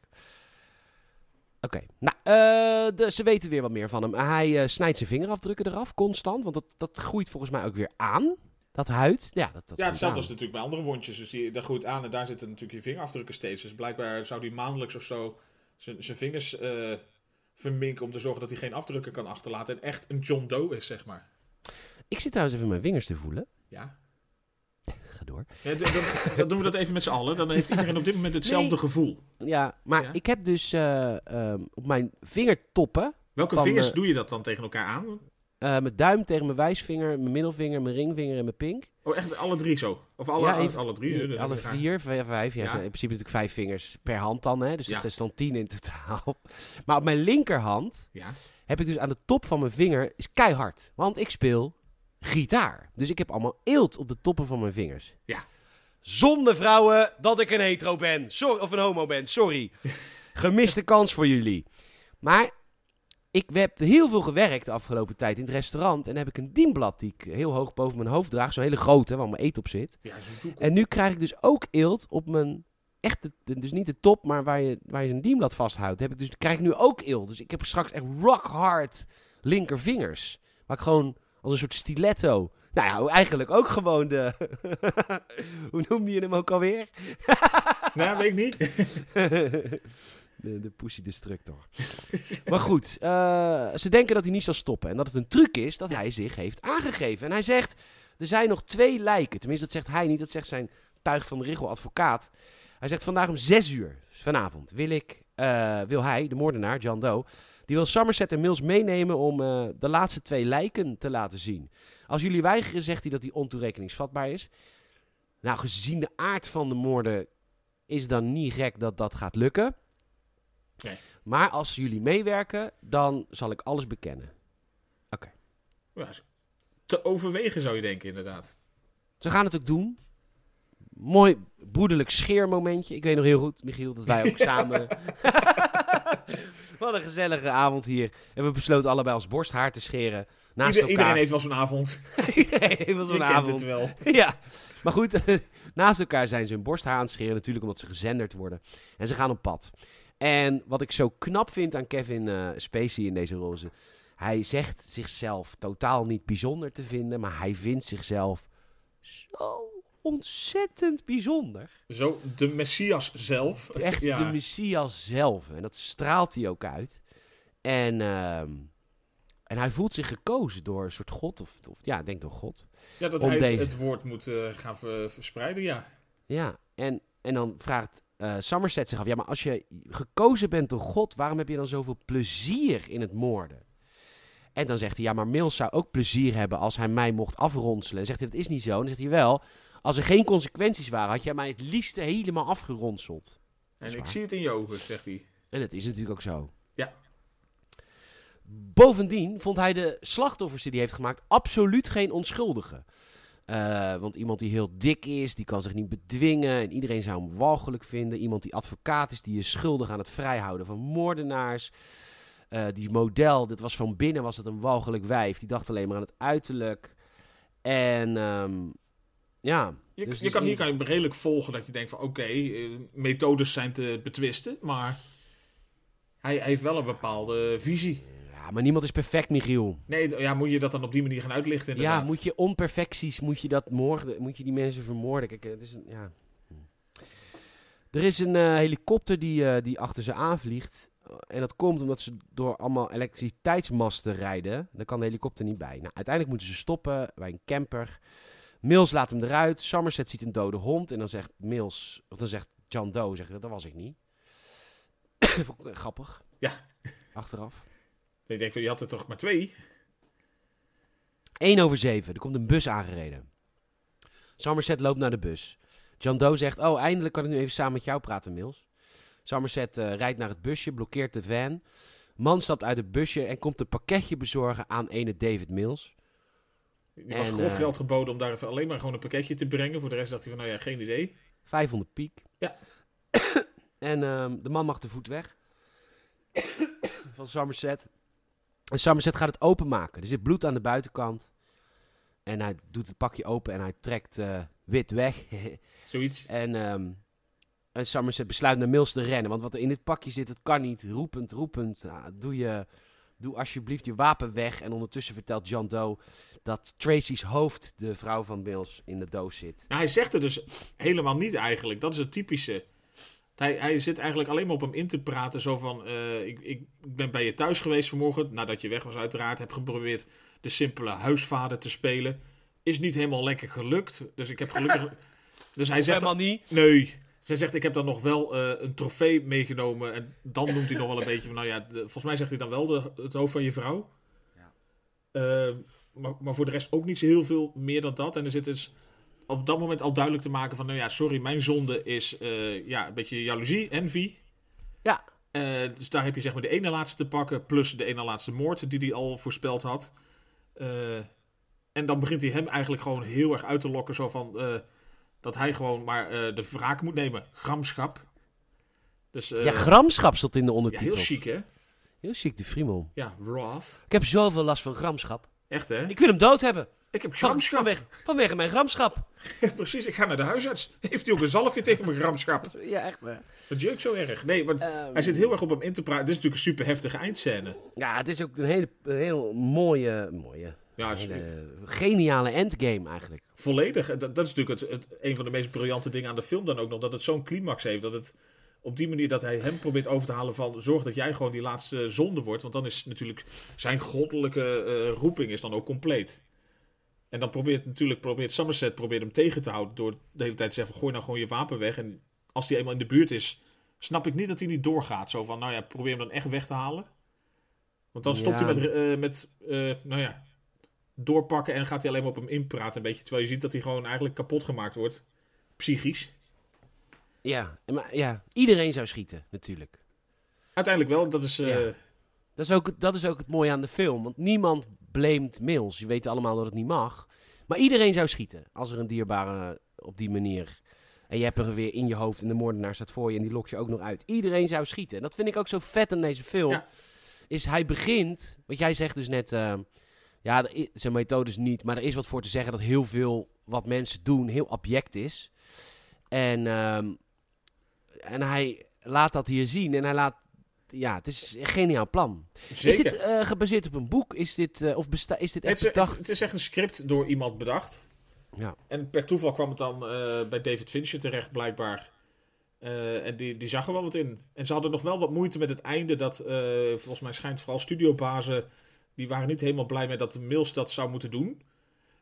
Oké, nou, eh, de, ze weten weer wat meer van hem. Hij eh, snijdt zijn vingerafdrukken eraf, constant. Want dat, dat groeit volgens mij ook weer aan. Dat huid. Ja, dat, dat ja, hetzelfde als natuurlijk bij andere wondjes. Dus die, daar groeit aan en daar zitten natuurlijk je vingerafdrukken steeds. Dus blijkbaar zou die maandelijks of zo zijn zijn vingers eh, verminken om te zorgen dat hij geen afdrukken kan achterlaten. En echt een John Doe is, zeg maar. Ik zit trouwens even mijn vingers te voelen. Ja. Door. Ja, dan, dan doen we dat even met z'n allen. Dan heeft iedereen op dit moment hetzelfde Nee. gevoel. Ja, maar Ja. ik heb dus eh, ehm, op mijn vingertoppen... Welke Van, vingers doe je dat dan tegen elkaar aan? eh, mijn duim tegen mijn wijsvinger, mijn middelvinger, mijn ringvinger en mijn pink. Oh, echt alle drie zo? Of alle, Ja, even- alle drie? Dat alle vier, vijf, vijf. Ja, Ja. zijn in principe natuurlijk vijf vingers per hand dan, hè. Dus Ja. dat is dan tien in totaal. Maar op mijn linkerhand Ja. heb ik dus aan de top van mijn vinger is keihard. Want ik speel gitaar. Dus ik heb allemaal eelt op de toppen van mijn vingers. Ja. Zonder vrouwen dat ik een hetero ben. Sorry, of een homo ben, sorry. Gemiste kans voor jullie. Maar ik heb heel veel gewerkt de afgelopen tijd in het restaurant. En dan heb ik een dienblad die ik heel hoog boven mijn hoofd draag. Zo'n hele grote, waar mijn eten op zit. Ja. En nu krijg ik dus ook eelt op mijn... Echt, de- dus niet de top, maar waar je, waar je een dienblad vasthoudt. Heb ik dus, krijg ik nu ook eelt. Dus ik heb straks echt rock hard linkervingers. Waar ik gewoon als een soort stiletto... Nou ja, eigenlijk ook gewoon de... Hoe noemde je hem ook alweer? Nou, weet ik niet. de, de Pussy Destructor. maar goed, eh, ze denken dat hij niet zal stoppen. En dat het een truc is dat hij zich heeft aangegeven. En hij zegt, er zijn nog twee lijken. Tenminste, dat zegt hij niet. Dat zegt zijn tuig van de Richel advocaat. Hij zegt vandaag om zes uur vanavond wil ik, eh, wil hij, de moordenaar, John Doe, die wil Somerset en Mills meenemen om eh, de laatste twee lijken te laten zien. Als jullie weigeren, zegt hij dat hij ontoerekeningsvatbaar is. Nou, gezien de aard van de moorden is dan niet gek dat dat gaat lukken. Nee. Maar als jullie meewerken, dan zal ik alles bekennen. Ja, is te overwegen zou je denken, inderdaad. Ze gaan het ook doen. Mooi broederlijk scheermomentje. Ik weet nog heel goed, Michiel, dat wij ook samen... Wat een gezellige avond hier. En we besloten allebei ons borsthaar te scheren. Naast Ieder- iedereen elkaar. heeft wel zo'n avond. Iedereen heeft wel zo'n kent avond. het wel. ja, maar goed, naast elkaar zijn ze hun borsthaar aan het scheren. Natuurlijk omdat ze gezenderd worden. En ze gaan op pad. En wat ik zo knap vind aan Kevin eh, Spacey in deze rol is... Hij zegt zichzelf totaal niet bijzonder te vinden, maar hij vindt zichzelf zo ontzettend bijzonder. Zo, de Messias zelf. Echt Ja. de Messias zelf. En dat straalt hij ook uit. En, ehm, en hij voelt zich gekozen door een soort God, of, of ja, ik denk door God. Ja, dat om hij het- deze. het woord moet eh, gaan ver- verspreiden, ja. Ja, en, en dan vraagt eh Somerset zich af: ja, maar als je gekozen bent door God, waarom heb je dan zoveel plezier in het moorden? En dan zegt hij: ja, maar Mills zou ook plezier hebben als hij mij mocht afronselen. En zegt hij: dat is niet zo. En dan zegt hij wel: als er geen consequenties waren, had jij mij het liefste helemaal afgeronseld. En ik zie het in je ogen, zegt hij. En dat is natuurlijk ook zo. Ja. Bovendien vond hij de slachtoffers die hij heeft gemaakt absoluut geen onschuldigen. Eh, want iemand die heel dik is, die kan zich niet bedwingen. En iedereen zou hem walgelijk vinden. Iemand die advocaat is, die is schuldig aan het vrijhouden van moordenaars. Eh, die model, dit was van binnen, was het een walgelijk wijf. Die dacht alleen maar aan het uiterlijk. En ehm, ja. Je, Dus je kan, hier kan je redelijk volgen dat je denkt van oké, eh, methodes zijn te betwisten, maar hij, hij heeft wel een bepaalde visie. ja, maar niemand is perfect, Michiel. Nee, ja, moet je dat dan op die manier gaan uitlichten inderdaad? Ja, moet je onperfecties, moet je dat moorden, moet je die mensen vermoorden. Kijk, het is een, ja. Hm. Er is een eh, helikopter die, eh, die achter ze aanvliegt. En dat komt omdat ze door allemaal elektriciteitsmasten rijden. Daar kan de helikopter niet bij. Nou, uiteindelijk moeten ze stoppen bij een camper. Mills laat hem eruit. Somerset ziet een dode hond. En dan zegt Mills, of dan zegt John Doe, zegt, dat was ik niet. Eh, Grappig. Ja. Achteraf. Ik denk je had er toch maar twee? 1 over 7. Er komt een bus aangereden. Somerset loopt naar de bus. John Doe zegt, oh, eindelijk kan ik nu even samen met jou praten, Mills. Somerset eh, rijdt naar het busje, blokkeert de van. Man stapt uit het busje en komt een pakketje bezorgen aan ene David Mills. Die was En, grof eh, geld geboden om daar even alleen maar gewoon een pakketje te brengen. Voor de rest dacht hij van, nou ja, geen idee. 500 piek. Ja. en ehm, de man mag de voet weg. van Somerset. En Somerset gaat het openmaken. Er zit bloed aan de buitenkant. En hij doet het pakje open en hij trekt eh, wit weg. Zoiets. En ehm, En Somerset besluit naar Mills te rennen. Want wat er in dit pakje zit, dat kan niet. Roepend, roepend. Ah, doe, je, doe alsjeblieft je wapen weg. En ondertussen vertelt John Doe dat Tracy's hoofd, de vrouw van Mills, in de doos zit. Nou, hij zegt het dus helemaal niet eigenlijk. Dat is het typische. Hij, hij zit eigenlijk alleen maar op hem in te praten. Zo van, eh, ik, ik ben bij je thuis geweest vanmorgen. Nadat je weg was uiteraard. Heb geprobeerd de simpele huisvader te spelen. Is niet helemaal lekker gelukt. Dus ik heb gelukkig... dus hij zegt... Helemaal niet. Nee. Zij zegt, ik heb dan nog wel eh, een trofee meegenomen. En dan noemt hij nog wel een beetje van, nou ja, de- volgens mij zegt hij dan wel de, het hoofd van je vrouw. Ja. Eh, maar, maar voor de rest ook niet zo heel veel meer dan dat. En er zit dus op dat moment al duidelijk te maken van, nou ja, sorry, mijn zonde is eh, ja, een beetje jaloezie, envy. Ja. Eh, dus daar heb je zeg maar de ene laatste te pakken, plus de ene laatste moord die hij al voorspeld had. Eh, en dan begint hij hem eigenlijk gewoon heel erg uit te lokken, zo van eh, dat hij gewoon maar eh, de wraak moet nemen. Gramschap. Dus eh, ja, gramschap stond in de ja, ondertitel. heel chic hè? Heel chic, de friemel. Ja, wrath. Ik heb zoveel last van gramschap. Echt hè? Ik wil hem dood hebben. Ik heb Van, gramschap. vanwege, vanwege mijn gramschap. Precies, ik ga naar de huisarts. Heeft hij ook een zalfje tegen mijn gramschap? Ja, echt waar. Dat jeukt zo erg. Nee, maar Ehm, hij zit heel erg op hem in te praten. Dit is natuurlijk een super heftige eindscène. Ja, het is ook een hele, een heel mooie, mooie Ja, het is hele geniale endgame eigenlijk. volledig. Dat, dat is natuurlijk het, het, een van de meest briljante dingen aan de film dan ook nog. Dat het zo'n climax heeft. Dat het op die manier dat hij hem probeert over te halen van... Zorg dat jij gewoon die laatste zonde wordt. Want dan is natuurlijk zijn goddelijke eh, roeping is dan ook compleet. En dan probeert natuurlijk probeert Somerset probeert hem tegen te houden... door de hele tijd te zeggen gooi nou gewoon je wapen weg. En als hij eenmaal in de buurt is... snap ik niet dat hij niet doorgaat. Zo van, nou ja, probeer hem dan echt weg te halen. Want dan stopt Ja. hij met, eh, met eh, nou ja, doorpakken en gaat hij alleen maar op hem inpraten een beetje. Terwijl je ziet dat hij gewoon eigenlijk kapot gemaakt wordt. Psychisch. Ja, maar ja, iedereen zou schieten natuurlijk. Uiteindelijk wel, dat is... eh, Ja. Dat is, ook, dat is ook het mooie aan de film. Want niemand blamet Mills. Je weet allemaal dat het niet mag. Maar iedereen zou schieten. Als er een dierbare op die manier... En je hebt er weer in je hoofd en de moordenaar staat voor je en die lokt je ook nog uit. Iedereen zou schieten. En dat vind ik ook zo vet aan deze film. Ja. Is hij begint... Want jij zegt dus net... eh, ja, zijn methodes niet. Maar er is wat voor te zeggen dat heel veel wat mensen doen heel abject is. En, ehm, en hij laat dat hier zien. En hij laat... Ja, het is een geniaal plan. zeker. Is dit eh, gebaseerd op een boek? Is dit, eh, of besta is dit het, echt is, bedacht? het is echt een script door iemand bedacht. Ja. En per toeval kwam het dan eh, bij David Fincher terecht, blijkbaar. En die, die zag er wel wat in. En ze hadden nog wel wat moeite met het einde. Dat volgens mij schijnt vooral studiobazen. Die waren niet helemaal blij met dat de Mills dat zou moeten doen.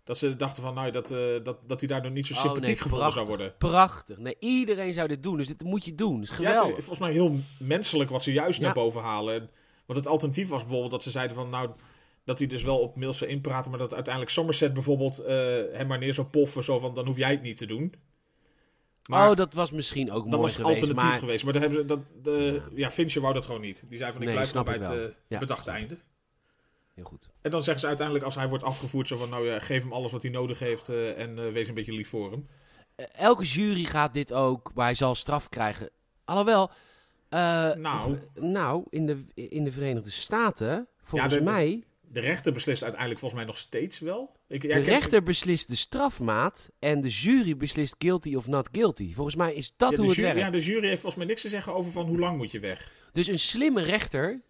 Dat ze dachten van, nou, dat, eh, dat, dat hij daardoor niet zo Oh, sympathiek nee, gevonden zou worden. Prachtig. Nee, iedereen zou dit doen. Dus dit moet je doen. Dat is Ja, het geweldig. is volgens mij heel menselijk wat ze juist Ja. naar boven halen. En- Want het alternatief was bijvoorbeeld dat ze zeiden van, nou, dat hij dus wel op Mills zou inpraten, maar dat uiteindelijk Somerset bijvoorbeeld eh, hem maar neer zou poffen, zo van, dan hoef jij het niet te doen. Maar oh, dat was misschien ook dat mooi was geweest. alternatief Maar geweest. Maar daar hebben ze, dat, de, ja, Fincher wou dat gewoon niet. Die zei van, ik Nee, blijf gewoon bij het eh, Ja. bedachte einde. Heel goed. En dan zeggen ze uiteindelijk, als hij wordt afgevoerd, zo van, nou ja, geef hem alles wat hij nodig heeft eh, en eh, wees een beetje lief voor hem. Eh, elke jury gaat dit ook, maar hij zal straf krijgen. Alhoewel, Nou. nou in, de, in de Verenigde Staten, volgens de- mij, De rechter beslist uiteindelijk volgens mij nog steeds wel. Ik, ja, de rechter beslist de strafmaat en de jury beslist guilty of not guilty. Volgens mij is dat ja, hoe het jury, werkt. ja, de jury heeft volgens mij niks te zeggen over van hoe lang moet je weg. Dus een slimme rechter.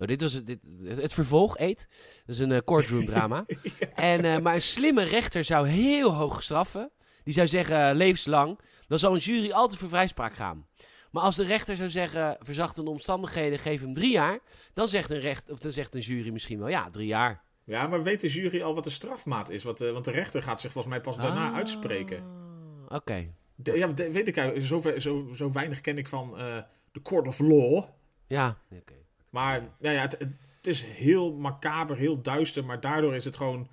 Oh, dit was het, dit, het, vervolg, eet. Dat is een eh, courtroom drama. en, eh, maar een slimme rechter zou heel hoog straffen. Die zou zeggen eh, levenslang. Dan zou een jury altijd voor vrijspraak gaan. Maar als de rechter zou zeggen verzachtende omstandigheden, geef hem drie jaar. Dan zegt een, recht, of dan zegt een jury misschien wel ja, drie jaar. Ja, maar weet de jury al wat de strafmaat is? Want, eh, want de rechter gaat zich volgens mij pas daarna Ah, uitspreken. Oké. Ja, de- weet ik. Zo, zo, zo weinig ken ik van de Court of Law. Ja. oké. Maar nou ja, het, is heel macaber, heel duister. Maar daardoor is het gewoon...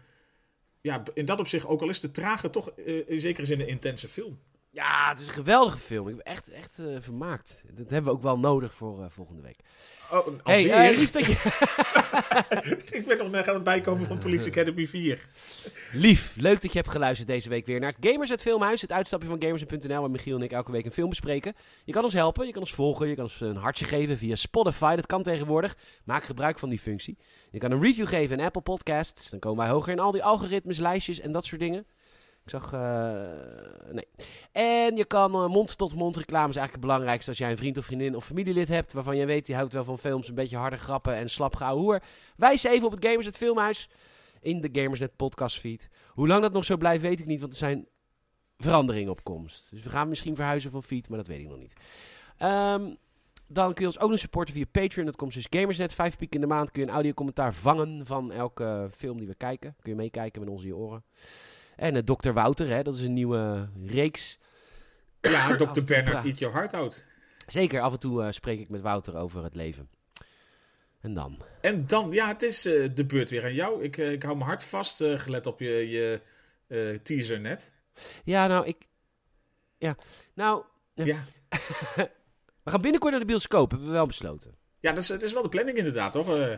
Ja, in dat opzicht, ook al is de trage toch eh, in zekere zin een intense film. Ja, het is een geweldige film. Ik ben echt, echt eh, vermaakt. Dat hebben we ook wel nodig voor eh, volgende week. Oh, Hey, alweer? eh, lief dat je... ik ben nog net aan het bijkomen van Police Academy 4. Lief, leuk dat je hebt geluisterd deze week weer naar het Gamers het Filmhuis. Het uitstapje van Gamers.nl waar Michiel en ik elke week een film bespreken. Je kan ons helpen, je kan ons volgen, je kan ons een hartje geven via Spotify. Dat kan tegenwoordig. Maak gebruik van die functie. Je kan een review geven in Apple Podcasts. Dan komen wij hoger in al die algoritmes, lijstjes en dat soort dingen. Ik zag, eh, nee. En je kan eh, mond-tot-mond reclame is eigenlijk het belangrijkste als jij een vriend of vriendin of familielid hebt waarvan je weet die houdt wel van films, een beetje harde grappen en slap hoer. Wijs even op het Gamersnet Filmhuis in de Gamersnet podcast feed. Hoe lang dat nog zo blijft weet ik niet, want er zijn veranderingen op komst. Dus we gaan misschien verhuizen van feed, maar dat weet ik nog niet. Ehm, dan kun je ons ook nog supporten via Patreon. Dat komt dus Gamersnet. Vijf piek in de maand kun je een audiocommentaar vangen van elke film die we kijken. Kun je meekijken met onze oren. En uh, Dr. Wouter, hè, dat is een nieuwe reeks. Ja, Dr. toe Bernard Eat Your Heart Out. Zeker, af en toe eh, spreek ik met Wouter over het leven. En dan? En dan, ja, het is eh, de beurt weer aan jou. Ik, eh, ik hou mijn hart vast, eh, gelet op je, je eh, teaser net. Ja, nou, ik... Ja, nou, Ja. Ja, we gaan binnenkort naar de bioscoop, hebben we wel besloten. ja dat, is, dat is wel de planning inderdaad, toch? Eh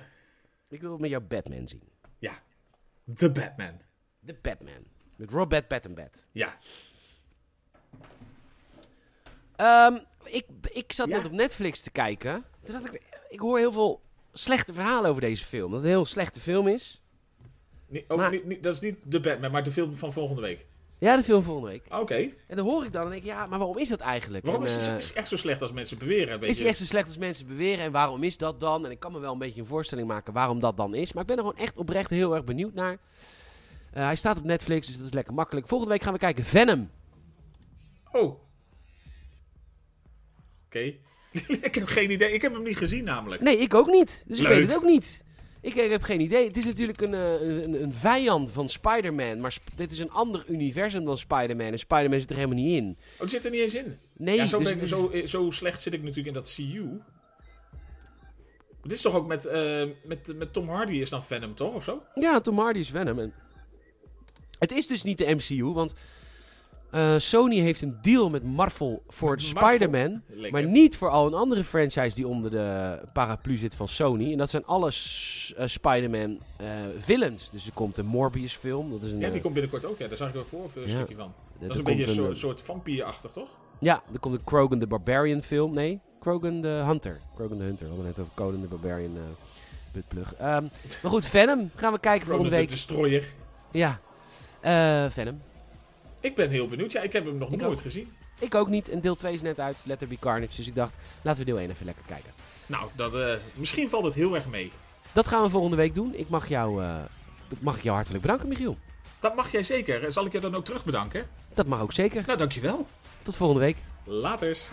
Ik wil met jou Batman zien. The Batman. De Batman. Met Robert Pattinson. Ja, Ehm, ik, ik zat Ja. net op Netflix te kijken. Toen dacht ik, ik hoor heel veel slechte verhalen over deze film. Dat het een heel slechte film is. Ook Maar- niet, niet- dat is niet The Batman, maar de film van volgende week. Ja, de film volgende week. Oké. En dan hoor ik dan en denk ik, ja, maar waarom is dat eigenlijk? Waarom En, is eh, het is het echt zo slecht als mensen beweren? Is hij echt zo slecht als mensen beweren? En waarom is dat dan? En ik kan me wel een beetje een voorstelling maken waarom dat dan is. Maar ik ben er gewoon echt oprecht heel erg benieuwd naar. Eh, hij staat op Netflix, dus dat is lekker makkelijk. Volgende week gaan we kijken Venom. Oh. Oké. ik heb geen idee. Ik heb hem niet gezien namelijk. Nee, ik ook niet. Dus ik weet het ook niet. Ik, ik heb geen idee. Het is natuurlijk een, eh, een, een vijand van Spider-Man. Maar sp- dit is een ander universum dan Spider-Man. En Spider-Man zit er helemaal niet in. Oh, het zit er niet eens in. Nee, ja, zo, dus ik- zo, eh, zo slecht zit ik natuurlijk in dat CU. Dit is toch ook met, met, met Tom Hardy is dan Venom, toch? Of zo? Ja, Tom Hardy is Venom. En het is dus niet de MCU, want eh, Sony heeft een deal met Marvel voor? Spider-Man. Maar niet voor al een andere franchise die onder de paraplu zit van Sony. En dat zijn alle eh, Spider-Man eh, villains. Dus er komt een Morbius film. Dat is een, Ja, die komt binnenkort ook. Ja, daar zag ik wel voor een Ja. stukje van. Dat is een beetje een soort, soort vampierachtig, toch? Ja, er komt een Krogan the Barbarian film. Nee, Krogan the Hunter. Krogan the Hunter. We hadden net over Conan the Barbarian. Ehm, maar goed, Venom gaan we kijken volgende week. de Destroyer. Ja, Venom. Ik ben heel benieuwd. Ja, ik heb hem nog Ik nooit ook. gezien. Ik ook niet. En deel 2 is net uit. Let There Be Carnage. Dus ik dacht, laten we deel 1 even lekker kijken. Nou, dat, eh, misschien valt het heel erg mee. Dat gaan we volgende week doen. Ik mag jou, eh, mag ik jou hartelijk bedanken, Michiel. Dat mag jij zeker. Zal ik je dan ook terug bedanken? Dat mag ook zeker. Nou, dankjewel. Tot volgende week. Laters.